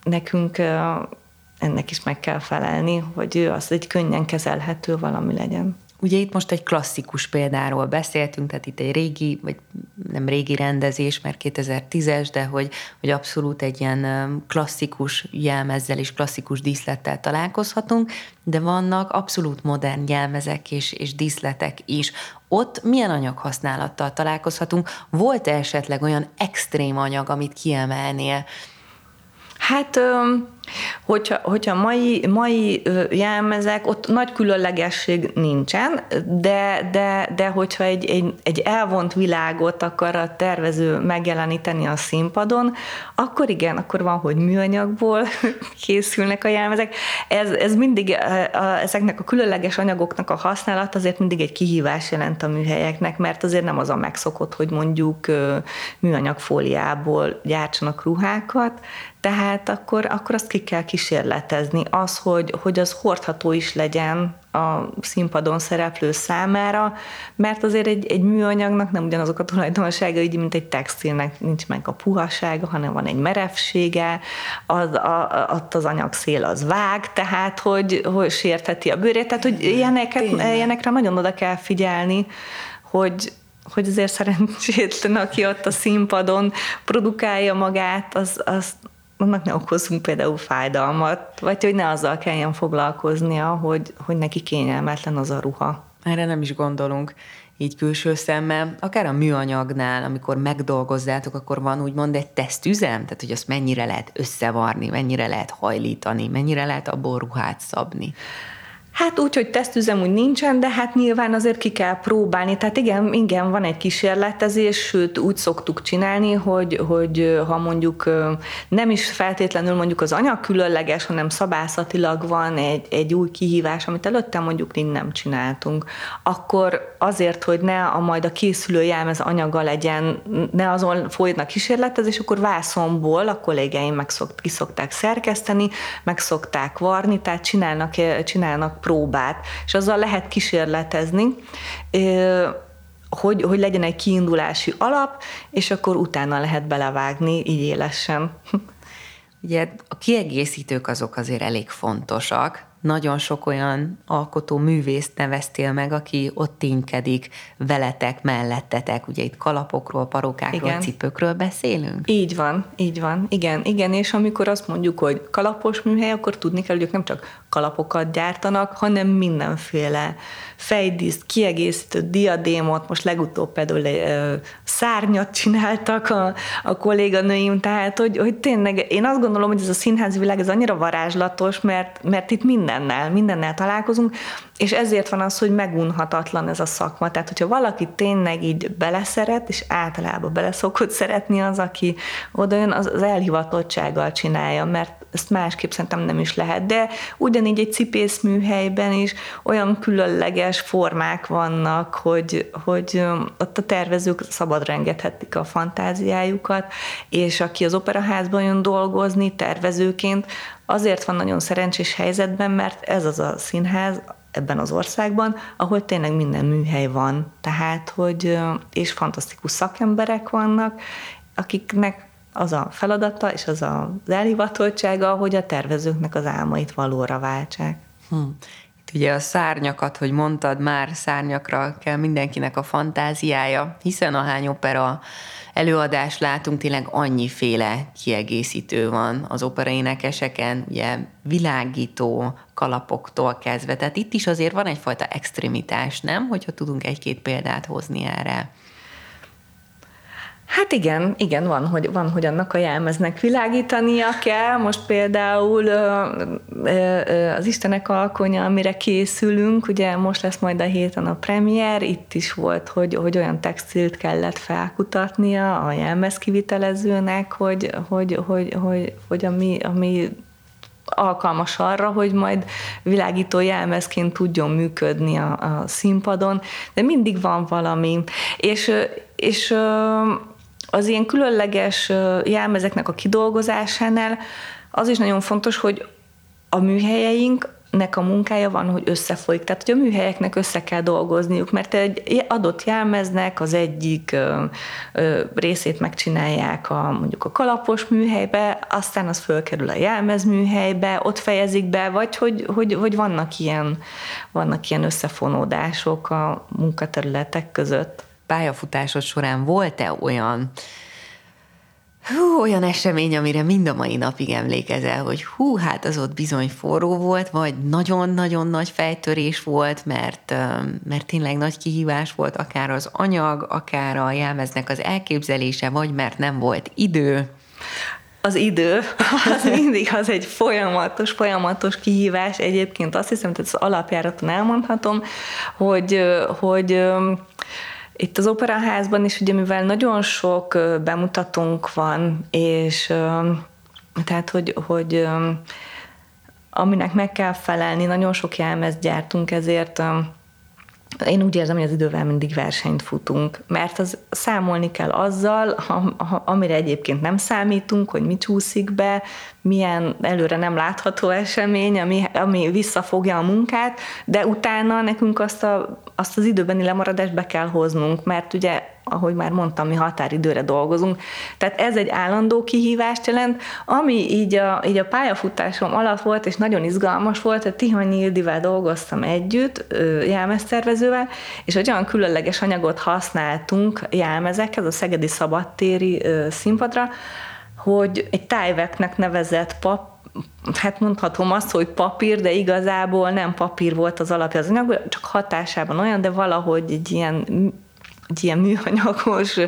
nekünk ennek is meg kell felelni, hogy ő az egy könnyen kezelhető valami legyen. Ugye itt most egy klasszikus példáról beszéltünk, tehát itt egy régi, vagy nem régi rendezés, mert 2010-es, de hogy, hogy abszolút egy ilyen klasszikus jelmezzel és klasszikus díszlettel találkozhatunk, de vannak abszolút modern jelmezek és, és díszletek is. Ott milyen anyaghasználattal találkozhatunk? Volt-e esetleg olyan extrém anyag, amit kiemelnél? Hát Hogyha, hogyha mai, mai jelmezek, ott nagy különlegesség nincsen, de, de, de hogyha egy, egy, egy elvont világot akar a tervező megjeleníteni a színpadon, akkor igen, akkor van, hogy műanyagból készülnek a jelmezek. Ez, ez mindig, ezeknek a különleges anyagoknak a használat azért mindig egy kihívás jelent a műhelyeknek, mert azért nem az a megszokott, hogy mondjuk műanyagfóliából gyártsanak ruhákat, tehát akkor, akkor azt ki kell kísérletezni. Az, hogy, hogy az hordható is legyen a színpadon szereplő számára, mert azért egy, egy műanyagnak nem ugyanazok a tulajdonságai, mint egy textilnek nincs meg a puhasága, hanem van egy merevsége, az, a, ott az anyagszél az vág, tehát hogy, hogy sértheti a bőrét, tehát hogy ilyeneket, ilyenekre nagyon oda kell figyelni, hogy, hogy azért szerencsétlen, aki ott a színpadon produkálja magát, az, az annak ne okozunk például fájdalmat, vagy hogy ne azzal kelljen foglalkoznia, hogy, hogy neki kényelmetlen az a ruha. Erre nem is gondolunk így külső szemmel, akár a műanyagnál, amikor megdolgozzátok, akkor van úgymond egy tesztüzem, tehát hogy azt mennyire lehet összevarni, mennyire lehet hajlítani, mennyire lehet abból ruhát szabni. Hát úgy, hogy tesztüzem úgy nincsen, de hát nyilván azért ki kell próbálni. Tehát igen, igen, van egy kísérletezés, sőt úgy szoktuk csinálni, hogy, hogy ha mondjuk nem is feltétlenül mondjuk az anyag különleges, hanem szabászatilag van egy, egy új kihívás, amit előtte mondjuk így nem csináltunk, akkor azért, hogy ne a majd a készülő jelmez anyaga legyen, ne azon folynak kísérletezés, akkor vászomból a kollégáim meg szokt, ki szokták szerkeszteni, meg szokták varni, tehát csinálnak, csinálnak próbát, és azzal lehet kísérletezni, hogy, hogy legyen egy kiindulási alap, és akkor utána lehet belevágni így élesen. Ugye a kiegészítők azok azért elég fontosak, nagyon sok olyan alkotó művészt neveztél meg, aki ott ténykedik veletek, mellettetek. Ugye itt kalapokról, parókákról, igen. cipőkről beszélünk? Így van, így van. Igen, igen, és amikor azt mondjuk, hogy kalapos műhely, akkor tudni kell, hogy ők nem csak kalapokat gyártanak, hanem mindenféle fejdíszt, kiegészítő diadémot, most legutóbb például szárnyat csináltak a, a kolléganőim, tehát hogy, hogy tényleg én azt gondolom, hogy ez a színházi világ ez annyira varázslatos, mert, mert itt mindennel, mindennel találkozunk, és ezért van az, hogy megunhatatlan ez a szakma. Tehát, hogyha valaki tényleg így beleszeret, és általában beleszokott szeretni az, aki oda jön, az, az elhivatottsággal csinálja, mert ezt másképp szerintem nem is lehet. De ugyanígy egy cipészműhelyben is olyan különleges formák vannak, hogy, hogy ott a tervezők szabadra engedhetik a fantáziájukat, és aki az operaházban jön dolgozni tervezőként, azért van nagyon szerencsés helyzetben, mert ez az a színház, ebben az országban, ahol tényleg minden műhely van. Tehát, hogy és fantasztikus szakemberek vannak, akiknek az a feladata és az az elhivatottsága, hogy a tervezőknek az álmait valóra váltsák. Hm. Ugye a szárnyakat, hogy mondtad, már szárnyakra kell mindenkinek a fantáziája, hiszen a hány opera előadást látunk, tényleg annyiféle kiegészítő van az operaénekeseken, ugye világító kalapoktól kezdve. Tehát itt is azért van egyfajta extremitás, nem? Hogyha tudunk egy-két példát hozni erre. Hát igen, igen, van, hogy, van, hogy annak a jelmeznek világítania kell. Most például az Istenek alkonya, amire készülünk, ugye most lesz majd a héten a premier, itt is volt, hogy, hogy olyan textilt kellett felkutatnia a jelmez kivitelezőnek, hogy, hogy, hogy, hogy, hogy ami, ami alkalmas arra, hogy majd világító jelmezként tudjon működni a, a színpadon, de mindig van valami. És, és az ilyen különleges jelmezeknek a kidolgozásánál az is nagyon fontos, hogy a műhelyeink nek a munkája van, hogy összefolyik. Tehát, hogy a műhelyeknek össze kell dolgozniuk, mert egy adott jelmeznek az egyik ö, ö, részét megcsinálják a, mondjuk a kalapos műhelybe, aztán az fölkerül a jelmez műhelybe, ott fejezik be, vagy hogy, hogy, hogy vannak, ilyen, vannak ilyen összefonódások a munkaterületek között pályafutásod során volt-e olyan hú, olyan esemény, amire mind a mai napig emlékezel, hogy hú, hát az ott bizony forró volt, vagy nagyon-nagyon nagy fejtörés volt, mert, mert tényleg nagy kihívás volt akár az anyag, akár a jelmeznek az elképzelése, vagy mert nem volt idő. az idő, az mindig az egy folyamatos, folyamatos kihívás. Egyébként azt hiszem, hogy az alapjáraton elmondhatom, hogy, hogy itt az operaházban is, ugye mivel nagyon sok bemutatónk van, és tehát, hogy, hogy aminek meg kell felelni, nagyon sok jelmezt gyártunk, ezért én úgy érzem, hogy az idővel mindig versenyt futunk, mert az számolni kell azzal, ha, amire egyébként nem számítunk, hogy mi csúszik be, milyen előre nem látható esemény, ami, ami visszafogja a munkát, de utána nekünk azt, a, azt az időbeni lemaradást be kell hoznunk, mert ugye ahogy már mondtam, mi határidőre dolgozunk. Tehát ez egy állandó kihívást jelent, ami így a, így a pályafutásom alatt volt, és nagyon izgalmas volt, hogy Tihanyi Ildivel dolgoztam együtt, jelmeztervezővel, és egy olyan különleges anyagot használtunk jelmezekhez, a Szegedi Szabadtéri színpadra, hogy egy tájveknek nevezett pap, hát mondhatom azt, hogy papír, de igazából nem papír volt az alapja az anyag, csak hatásában olyan, de valahogy egy ilyen egy ilyen műanyagos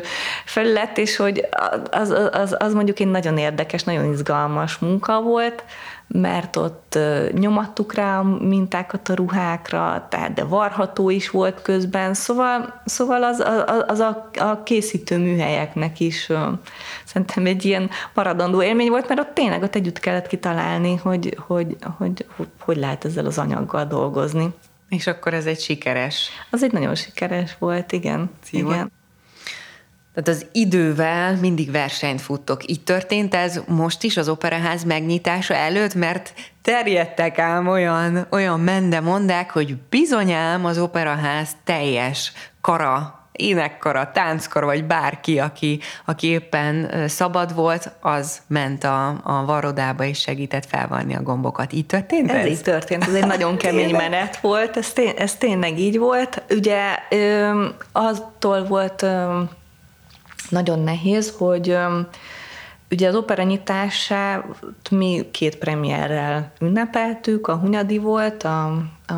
felület, és hogy az, az, az mondjuk egy nagyon érdekes, nagyon izgalmas munka volt, mert ott nyomattuk rá a mintákat a ruhákra, tehát de varható is volt közben, szóval, szóval az, az, az a, a készítő műhelyeknek is szerintem egy ilyen maradandó élmény volt, mert ott tényleg ott együtt kellett kitalálni, hogy hogy, hogy, hogy, hogy lehet ezzel az anyaggal dolgozni. És akkor ez egy sikeres. Az egy nagyon sikeres volt, igen. Címot. igen. Tehát az idővel mindig versenyt futtok. Így történt ez most is az operaház megnyitása előtt, mert terjedtek ám olyan, olyan mendemondák, hogy bizonyám az operaház teljes kara énekkara, tánckara, vagy bárki, aki, aki éppen szabad volt, az ment a, a varrodába és segített felvanni a gombokat. Így történt ez? Ez így történt, ez egy nagyon kemény menet volt, ez, tény, ez tényleg így volt. Ugye ö, attól volt ö, nagyon nehéz, hogy ö, Ugye az opera nyitását mi két premierrel ünnepeltük, a Hunyadi volt a, a,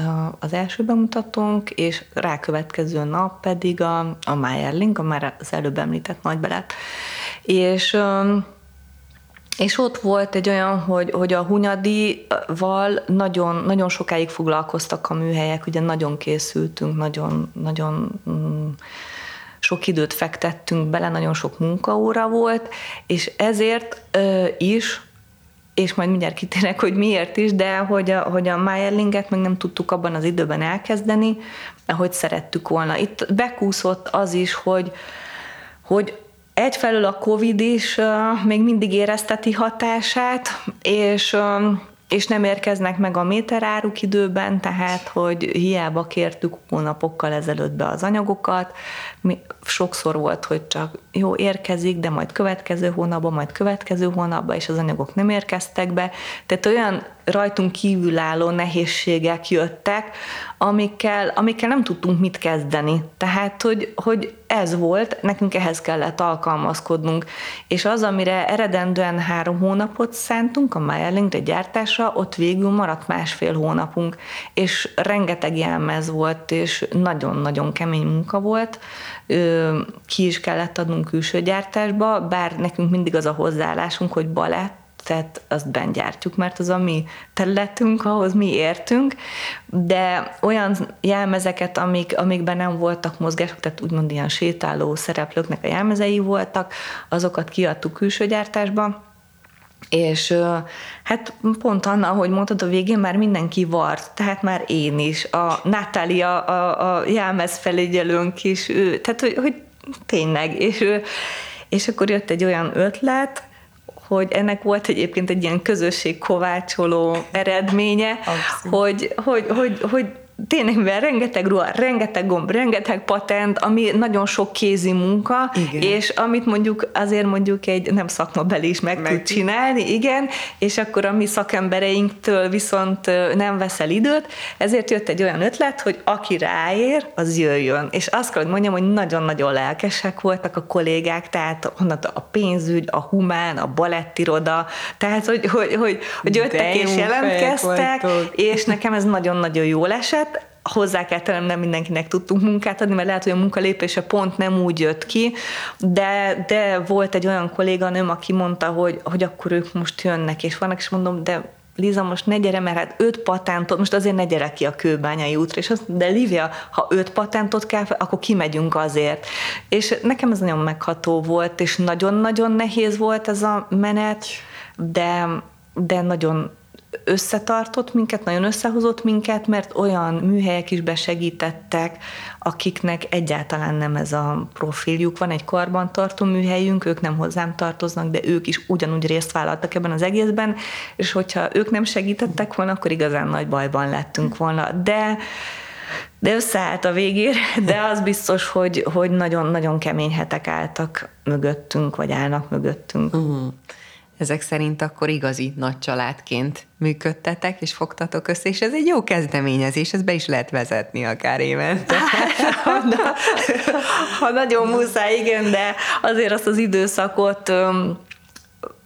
a, az első bemutatónk, és rákövetkező nap pedig a, a Mayerling, a már az előbb említett nagybelet. És és ott volt egy olyan, hogy, hogy a Hunyadival nagyon, nagyon sokáig foglalkoztak a műhelyek, ugye nagyon készültünk, nagyon, nagyon mm, sok időt fektettünk bele, nagyon sok munkaóra volt, és ezért ö, is és majd mindjárt kitérek, hogy miért is, de hogy a, hogy a Mayerlinget meg nem tudtuk abban az időben elkezdeni, ahogy szerettük volna. Itt bekúszott az is, hogy, hogy egyfelől a Covid is uh, még mindig érezteti hatását, és uh, és nem érkeznek meg a méteráruk időben, tehát, hogy hiába kértük hónapokkal ezelőtt be az anyagokat, sokszor volt, hogy csak jó, érkezik, de majd következő hónapban, majd következő hónapban, és az anyagok nem érkeztek be. Tehát olyan rajtunk kívülálló nehézségek jöttek, amikkel, amikkel nem tudtunk mit kezdeni. Tehát, hogy, hogy ez volt, nekünk ehhez kellett alkalmazkodnunk. És az, amire eredendően három hónapot szántunk a Mayerlingre gyártása, ott végül maradt másfél hónapunk, és rengeteg jelmez volt, és nagyon-nagyon kemény munka volt, ki is kellett adnunk külső gyártásba, bár nekünk mindig az a hozzáállásunk, hogy balett, tehát azt bent gyártjuk, mert az a mi területünk, ahhoz mi értünk, de olyan jelmezeket, amik, amikben nem voltak mozgások, tehát úgymond ilyen sétáló szereplőknek a jelmezei voltak, azokat kiadtuk külső gyártásba, és hát pont Anna, ahogy mondtad, a végén már mindenki vart, tehát már én is, a Natália, a, a jelmez felügyelőnk is, ő, tehát hogy, hogy tényleg, és, és akkor jött egy olyan ötlet, hogy ennek volt egyébként egy ilyen közösség kovácsoló eredménye, hogy, hogy, hogy, hogy tényleg, mivel rengeteg ruha, rengeteg gomb, rengeteg patent, ami nagyon sok kézi munka, igen. és amit mondjuk azért mondjuk egy nem szakmabeli is meg, meg tud csinálni, igen, és akkor a mi szakembereinktől viszont nem veszel időt, ezért jött egy olyan ötlet, hogy aki ráér, az jöjjön. És azt kell, hogy mondjam, hogy nagyon-nagyon lelkesek voltak a kollégák, tehát honnan a pénzügy, a humán, a balettiroda, tehát hogy, hogy, hogy, hogy jöttek és jelentkeztek, és nekem ez nagyon-nagyon jól esett, hozzá kell tennem, nem mindenkinek tudtunk munkát adni, mert lehet, hogy a munkalépése pont nem úgy jött ki, de, de volt egy olyan kolléganőm, aki mondta, hogy, hogy akkor ők most jönnek, és vannak, és mondom, de Liza, most ne gyere, mert hát öt patentot, most azért ne gyere ki a kőbányai útra, és azt, de Lívia, ha öt patentot kell, akkor kimegyünk azért. És nekem ez nagyon megható volt, és nagyon-nagyon nehéz volt ez a menet, de, de nagyon összetartott minket, nagyon összehozott minket, mert olyan műhelyek is besegítettek, akiknek egyáltalán nem ez a profiljuk. Van egy karbantartó műhelyünk, ők nem hozzám tartoznak, de ők is ugyanúgy részt vállaltak ebben az egészben, és hogyha ők nem segítettek volna, akkor igazán nagy bajban lettünk volna. De de összeállt a végére, de az biztos, hogy, hogy nagyon-nagyon kemény hetek álltak mögöttünk, vagy állnak mögöttünk. Uh-huh ezek szerint akkor igazi nagy családként működtetek, és fogtatok össze, és ez egy jó kezdeményezés, ez be is lehet vezetni akár évente. ha, ha nagyon muszáj, igen, de azért azt az időszakot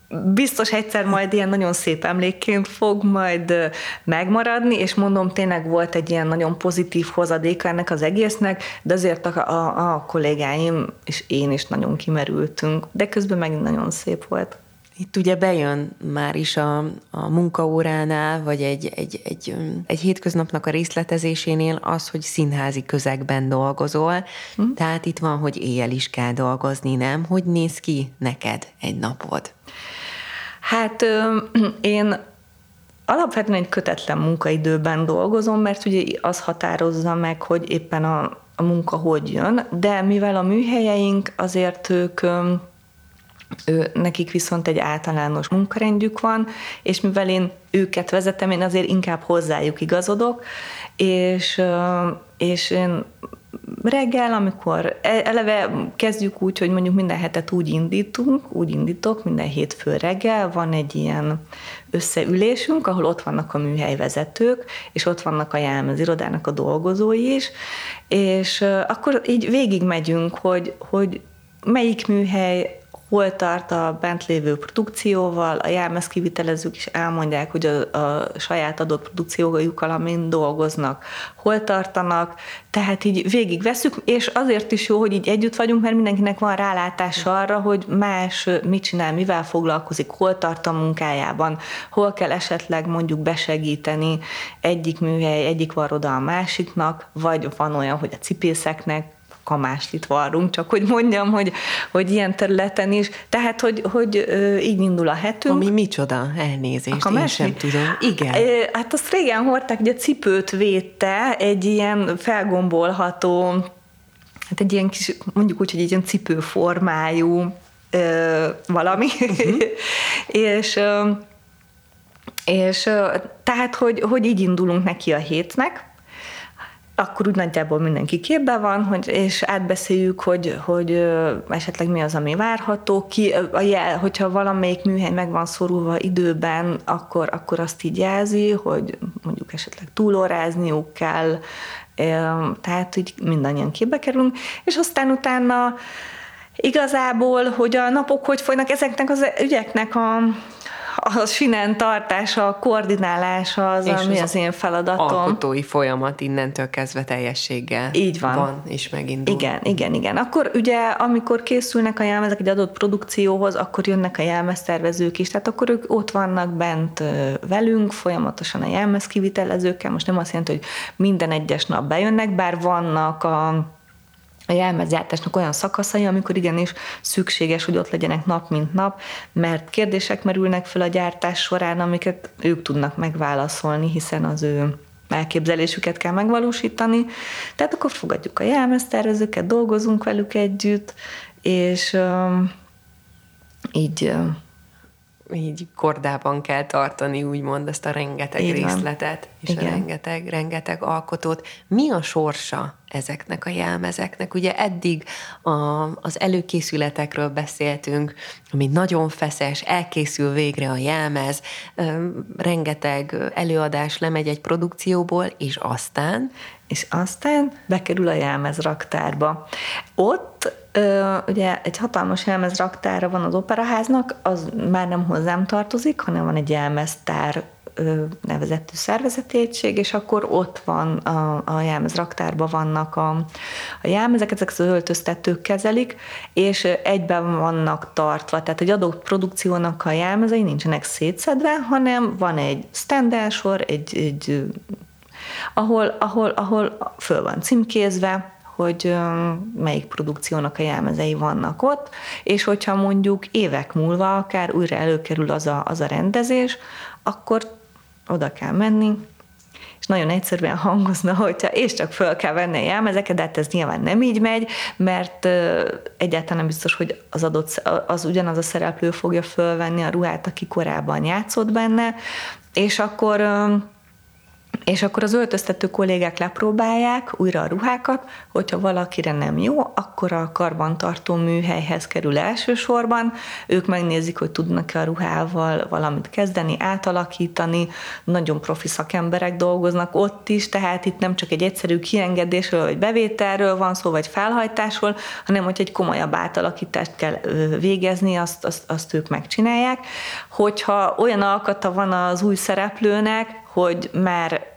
biztos egyszer majd ilyen nagyon szép emlékként fog majd megmaradni, és mondom, tényleg volt egy ilyen nagyon pozitív hozadéka ennek az egésznek, de azért a, a, a kollégáim és én is nagyon kimerültünk, de közben megint nagyon szép volt. Itt ugye bejön már is a, a munkaóránál, vagy egy, egy, egy, egy hétköznapnak a részletezésénél az, hogy színházi közegben dolgozol. Hm. Tehát itt van, hogy éjjel is kell dolgozni, nem? Hogy néz ki neked egy napod? Hát én alapvetően egy kötetlen munkaidőben dolgozom, mert ugye az határozza meg, hogy éppen a, a munka hogy jön, de mivel a műhelyeink azért ők ő, nekik viszont egy általános munkarendjük van, és mivel én őket vezetem, én azért inkább hozzájuk igazodok, és, és én reggel, amikor e, eleve kezdjük úgy, hogy mondjuk minden hetet úgy indítunk, úgy indítok, minden hétfő reggel van egy ilyen összeülésünk, ahol ott vannak a műhelyvezetők, és ott vannak a jelmezirodának a dolgozói is, és akkor így végigmegyünk, hogy, hogy melyik műhely hol tart a bent lévő produkcióval, a jelmez kivitelezők is elmondják, hogy a, a saját adott produkciójukkal, amin dolgoznak, hol tartanak, tehát így végig veszük, és azért is jó, hogy így együtt vagyunk, mert mindenkinek van rálátása arra, hogy más mit csinál, mivel foglalkozik, hol tart a munkájában, hol kell esetleg mondjuk besegíteni egyik műhely, egyik varoda a másiknak, vagy van olyan, hogy a cipészeknek kamáslit varrunk, csak hogy mondjam, hogy, hogy ilyen területen is. Tehát, hogy, hogy így indul a hetünk. Ami micsoda elnézést, a én sem tudom. Igen. Hát azt régen hordták, hogy a cipőt védte egy ilyen felgombolható, hát egy ilyen kis, mondjuk úgy, hogy egy ilyen cipőformájú ö, valami, uh-huh. és és tehát, hogy, hogy így indulunk neki a hétnek, akkor úgy nagyjából mindenki képben van, hogy, és átbeszéljük, hogy, hogy esetleg mi az, ami várható. Ki, a jel, hogyha valamelyik műhely meg van szorulva időben, akkor, akkor azt így jelzi, hogy mondjuk esetleg túlórázniuk kell, tehát így mindannyian képbe kerülünk, és aztán utána igazából, hogy a napok hogy folynak, ezeknek az ügyeknek a a sinen tartása, a koordinálása az, és ami az, az én feladatom. alkotói folyamat innentől kezdve teljességgel Így van. van és megindul. Igen, igen, igen. Akkor ugye, amikor készülnek a jelmezek egy adott produkcióhoz, akkor jönnek a jelmeztervezők is, tehát akkor ők ott vannak bent velünk, folyamatosan a jelmez kivitelezőkkel, most nem azt jelenti, hogy minden egyes nap bejönnek, bár vannak a a jelmezgyártásnak olyan szakaszai, amikor igenis szükséges, hogy ott legyenek nap mint nap, mert kérdések merülnek fel a gyártás során, amiket ők tudnak megválaszolni, hiszen az ő elképzelésüket kell megvalósítani. Tehát akkor fogadjuk a jelmeztervezőket, dolgozunk velük együtt, és így így kordában kell tartani, úgymond, ezt a rengeteg Így részletet, és Igen. a rengeteg, rengeteg alkotót. Mi a sorsa ezeknek a jelmezeknek? Ugye eddig a, az előkészületekről beszéltünk, ami nagyon feszes, elkészül végre a jelmez, rengeteg előadás lemegy egy produkcióból, és aztán? És aztán bekerül a jelmez raktárba. Ott ugye egy hatalmas jelmez raktára van az operaháznak, az már nem hozzám tartozik, hanem van egy jelmeztár nevezetű szervezeti egység, és akkor ott van a, a jelmez vannak a, a jelmezek, ezek az öltöztetők kezelik, és egyben vannak tartva, tehát egy adott produkciónak a jelmezei nincsenek szétszedve, hanem van egy standard egy, egy ahol, ahol, ahol föl van címkézve, hogy melyik produkciónak a jelmezei vannak ott, és hogyha mondjuk évek múlva akár újra előkerül az a, az a rendezés, akkor oda kell menni, és nagyon egyszerűen hangozna, hogyha és csak föl kell venni a jelmezeket, de hát ez nyilván nem így megy, mert egyáltalán nem biztos, hogy az adott, az ugyanaz a szereplő fogja fölvenni a ruhát, aki korábban játszott benne, és akkor és akkor az öltöztető kollégák lepróbálják újra a ruhákat, hogyha valakire nem jó, akkor a karbantartó műhelyhez kerül elsősorban, ők megnézik, hogy tudnak-e a ruhával valamit kezdeni, átalakítani, nagyon profi szakemberek dolgoznak ott is, tehát itt nem csak egy egyszerű kiengedésről, vagy bevételről van szó, vagy felhajtásról, hanem hogy egy komolyabb átalakítást kell végezni, azt, azt, azt ők megcsinálják. Hogyha olyan alkata van az új szereplőnek, hogy már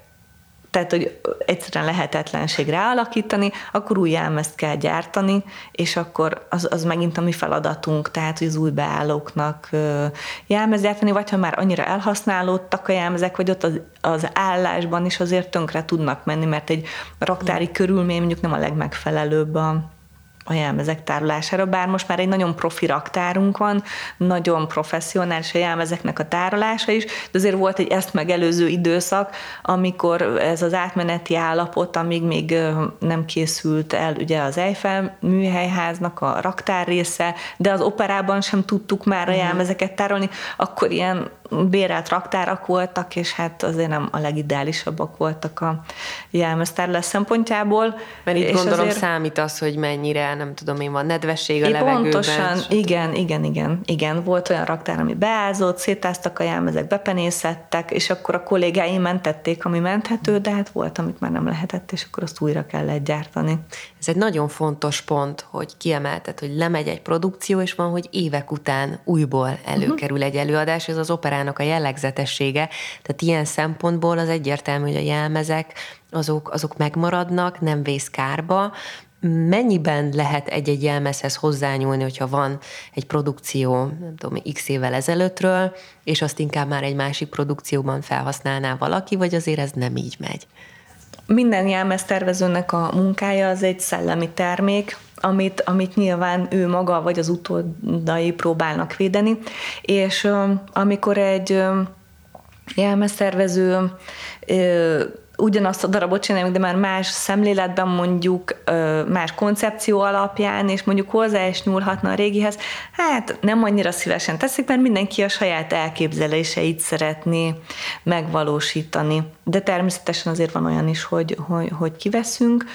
tehát, hogy egyszerűen lehetetlenség ráalakítani, akkor új jelmezt kell gyártani, és akkor az, az megint a mi feladatunk, tehát, hogy az új beállóknak jelmez gyártani, vagy ha már annyira elhasználódtak a jelmezek, vagy ott az, az állásban is azért tönkre tudnak menni, mert egy raktári körülmény mondjuk nem a legmegfelelőbb a, a jelmezek tárolására, bár most már egy nagyon profi raktárunk van, nagyon professzionális a jelmezeknek a tárolása is, de azért volt egy ezt megelőző időszak, amikor ez az átmeneti állapot, amíg még nem készült el ugye az Eiffel műhelyháznak a raktár része, de az operában sem tudtuk már a mhm. jelmezeket tárolni, akkor ilyen bérelt raktárak voltak, és hát azért nem a legideálisabbak voltak a jelmeztárlás szempontjából. Mert itt és gondolom azért... számít az, hogy mennyire, nem tudom én, van nedvesség a é, levegőben. Pontosan, igen, igen, igen, igen. Volt olyan raktár, ami beázott, szétáztak a jelmezek, bepenészettek, és akkor a kollégáim mentették, ami menthető, de hát volt, amit már nem lehetett, és akkor azt újra kellett gyártani. Ez egy nagyon fontos pont, hogy kiemelted, hogy lemegy egy produkció, és van, hogy évek után újból előkerül uh-huh. egy előadás, ez az operán operának a jellegzetessége, tehát ilyen szempontból az egyértelmű, hogy a jelmezek azok, azok megmaradnak, nem vész kárba, mennyiben lehet egy-egy jelmezhez hozzányúlni, hogyha van egy produkció, nem tudom, x évvel ezelőttről, és azt inkább már egy másik produkcióban felhasználná valaki, vagy azért ez nem így megy? Minden jelmeztervezőnek a munkája az egy szellemi termék, amit, amit nyilván ő maga vagy az utódai próbálnak védeni, és amikor egy jelmeztervező ugyanazt a darabot csináljuk, de már más szemléletben mondjuk, más koncepció alapján, és mondjuk hozzá is nyúlhatna a régihez, hát nem annyira szívesen teszik, mert mindenki a saját elképzeléseit szeretné megvalósítani. De természetesen azért van olyan is, hogy, hogy, hogy kiveszünk,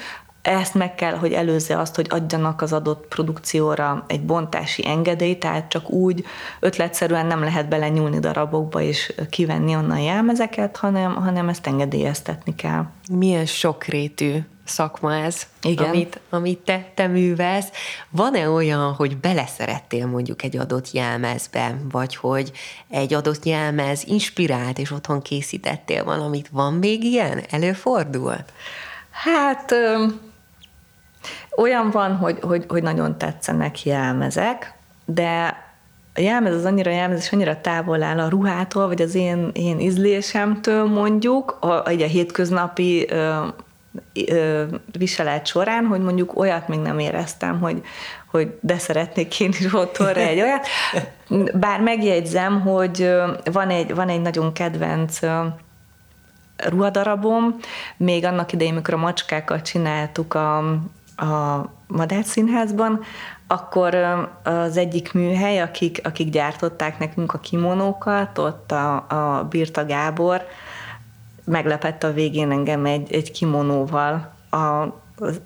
ezt meg kell, hogy előzze azt, hogy adjanak az adott produkcióra egy bontási engedélyt, tehát csak úgy ötletszerűen nem lehet belenyúlni darabokba és kivenni onnan jelmezeket, hanem, hanem ezt engedélyeztetni kell. Milyen sokrétű szakma ez, Igen. Amit, amit te, te művelsz. Van-e olyan, hogy beleszerettél mondjuk egy adott jelmezbe, vagy hogy egy adott jelmez inspirált, és otthon készítettél valamit? Van még ilyen? Előfordul? Hát olyan van, hogy, hogy, hogy nagyon tetszenek jelmezek, de a jelmez az annyira jelmez, és annyira távol áll a ruhától, vagy az én, én ízlésemtől mondjuk, a, a, a hétköznapi ö, ö, viselet során, hogy mondjuk olyat még nem éreztem, hogy, hogy de szeretnék én is otthonra egy olyat. Bár megjegyzem, hogy van egy, van egy nagyon kedvenc ruhadarabom, még annak idején, mikor a macskákat csináltuk a, a Madách Színházban, akkor az egyik műhely, akik, akik gyártották nekünk a kimonókat, ott a, a Birta Gábor meglepett a végén engem egy, egy kimonóval a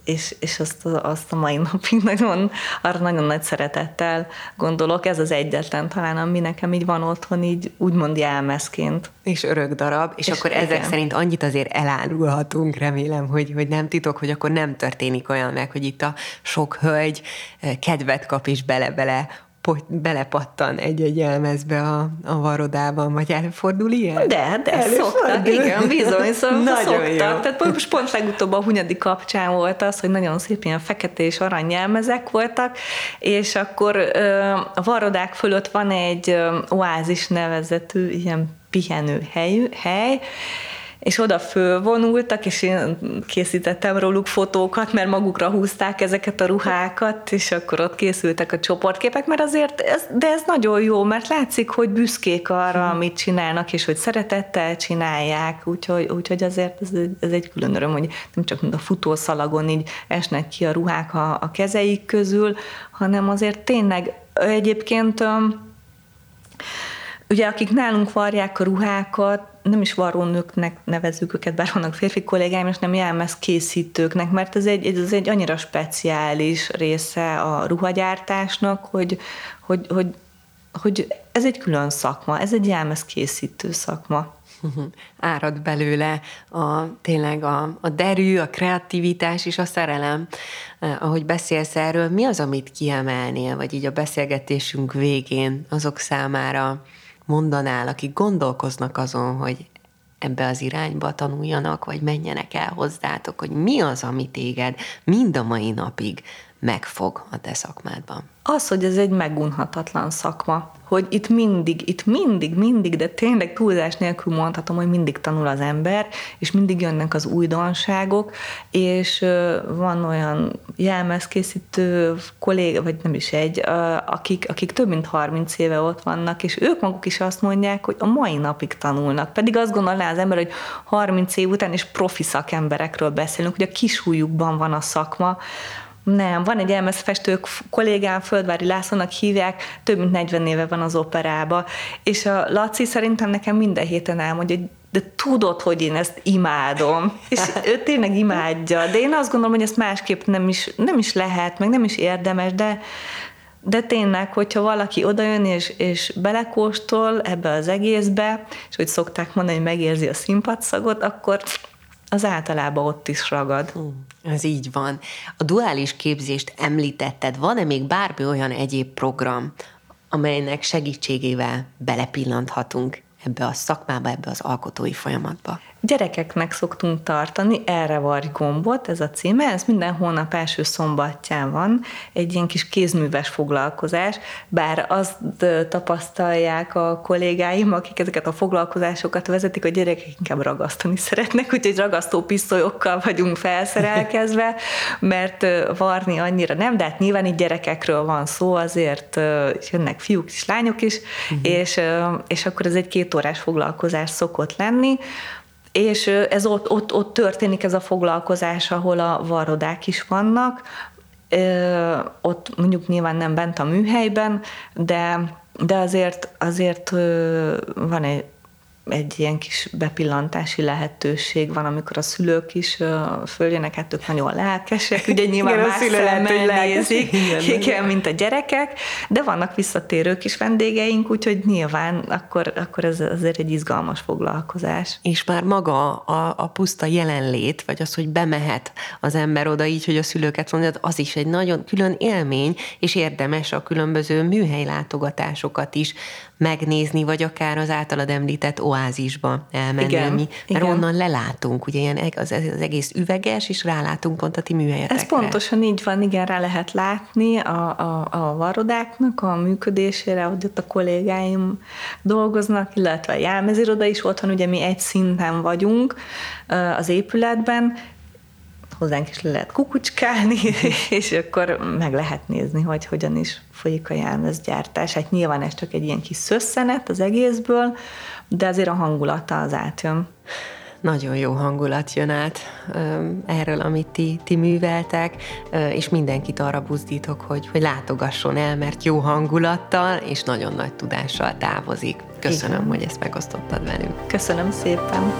és, és azt, azt a mai napig nagyon, arra nagyon nagy szeretettel gondolok. Ez az egyetlen talán, ami nekem így van otthon, így úgymond jelmezként. És örök darab, és, és akkor igen. ezek szerint annyit azért elárulhatunk, remélem, hogy, hogy nem titok, hogy akkor nem történik olyan meg, hogy itt a sok hölgy kedvet kap és bele-bele belepattan egy-egy jelmezbe a, a varodában, vagy előfordul ilyen? De, de előfordul. szoktak, igen, bizony, szóval nagyon szoktak. Jó. Tehát most pont legutóbb a Hunyadi kapcsán volt az, hogy nagyon szép ilyen fekete és arany jelmezek voltak, és akkor a varodák fölött van egy oázis nevezetű ilyen pihenő hely, hely és oda fölvonultak, és én készítettem róluk fotókat, mert magukra húzták ezeket a ruhákat, és akkor ott készültek a csoportképek, mert azért, ez, de ez nagyon jó, mert látszik, hogy büszkék arra, hmm. amit csinálnak, és hogy szeretettel csinálják, úgyhogy, úgyhogy azért ez, ez egy külön öröm, hogy nem csak a futószalagon így esnek ki a ruhák a, a kezeik közül, hanem azért tényleg egyébként Ugye akik nálunk varják a ruhákat, nem is varrónőknek nevezzük őket, bár vannak férfi kollégáim, és nem jelmez készítőknek, mert ez egy, ez egy annyira speciális része a ruhagyártásnak, hogy, hogy, hogy, hogy ez egy külön szakma, ez egy jelmez készítő szakma. Árad belőle a, tényleg a, a derű, a kreativitás és a szerelem. Eh, ahogy beszélsz erről, mi az, amit kiemelnél, vagy így a beszélgetésünk végén azok számára, mondanál, akik gondolkoznak azon, hogy ebbe az irányba tanuljanak, vagy menjenek el hozzátok, hogy mi az, ami téged mind a mai napig megfog a te szakmádban? Az, hogy ez egy megunhatatlan szakma hogy itt mindig, itt mindig, mindig, de tényleg túlzás nélkül mondhatom, hogy mindig tanul az ember, és mindig jönnek az újdonságok, és van olyan jelmezkészítő kolléga, vagy nem is egy, akik, akik több mint 30 éve ott vannak, és ők maguk is azt mondják, hogy a mai napig tanulnak. Pedig azt gondolná az ember, hogy 30 év után is profi szakemberekről beszélünk, hogy a kisújukban van a szakma, nem, van egy elmezfestő kollégám, Földvári Lászlónak hívják, több mint 40 éve van az operába, és a Laci szerintem nekem minden héten elmondja, hogy de tudod, hogy én ezt imádom, és ő tényleg imádja, de én azt gondolom, hogy ezt másképp nem is, nem is lehet, meg nem is érdemes, de, de tényleg, hogyha valaki odajön és, és belekóstol ebbe az egészbe, és hogy szokták mondani, hogy megérzi a színpadszagot, akkor az általában ott is ragad. Ez így van. A duális képzést említetted, van-e még bármi olyan egyéb program, amelynek segítségével belepillanthatunk ebbe a szakmába, ebbe az alkotói folyamatba? Gyerekeknek szoktunk tartani, erre vagy gombot, ez a címe, ez minden hónap első szombatján van, egy ilyen kis kézműves foglalkozás, bár azt tapasztalják a kollégáim, akik ezeket a foglalkozásokat vezetik, hogy gyerekek inkább ragasztani szeretnek, úgyhogy ragasztó pisztolyokkal vagyunk felszerelkezve, mert varni annyira nem, de hát nyilván itt gyerekekről van szó, azért jönnek fiúk és lányok is, uh-huh. és, és akkor ez egy két órás foglalkozás szokott lenni, és ez ott, ott, ott történik ez a foglalkozás, ahol a varrodák is vannak, ott mondjuk nyilván nem bent a műhelyben, de, de azért, azért van egy egy ilyen kis bepillantási lehetőség van, amikor a szülők is följönnek, hát ők nagyon lelkesek, ugye nyilván igen, más szemmel nézik, igen, igen, mint a gyerekek, de vannak visszatérők is vendégeink, úgyhogy nyilván akkor, akkor ez azért egy izgalmas foglalkozás. És már maga a, a puszta jelenlét, vagy az, hogy bemehet az ember oda így, hogy a szülőket mondja, az is egy nagyon külön élmény, és érdemes a különböző műhely látogatásokat is megnézni, vagy akár az általad említett oázisba elmenni, igen, mert igen. onnan lelátunk, ugye ilyen az, az egész üveges, és rálátunk pont a ti műhelyetekre. Ez pontosan így van, igen, rá lehet látni a, a, a varodáknak a működésére, hogy ott a kollégáim dolgoznak, illetve a jelmeziroda is ott van, ugye mi egy szinten vagyunk az épületben, hozzánk is le lehet kukucskálni, és akkor meg lehet nézni, hogy hogyan is folyik a jelmezgyártás. Hát nyilván ez csak egy ilyen kis szösszenet az egészből, de azért a hangulata az átjön. Nagyon jó hangulat jön át erről, amit ti, ti műveltek, és mindenkit arra buzdítok, hogy, hogy látogasson el, mert jó hangulattal és nagyon nagy tudással távozik. Köszönöm, Igen. hogy ezt megosztottad velünk. Köszönöm szépen.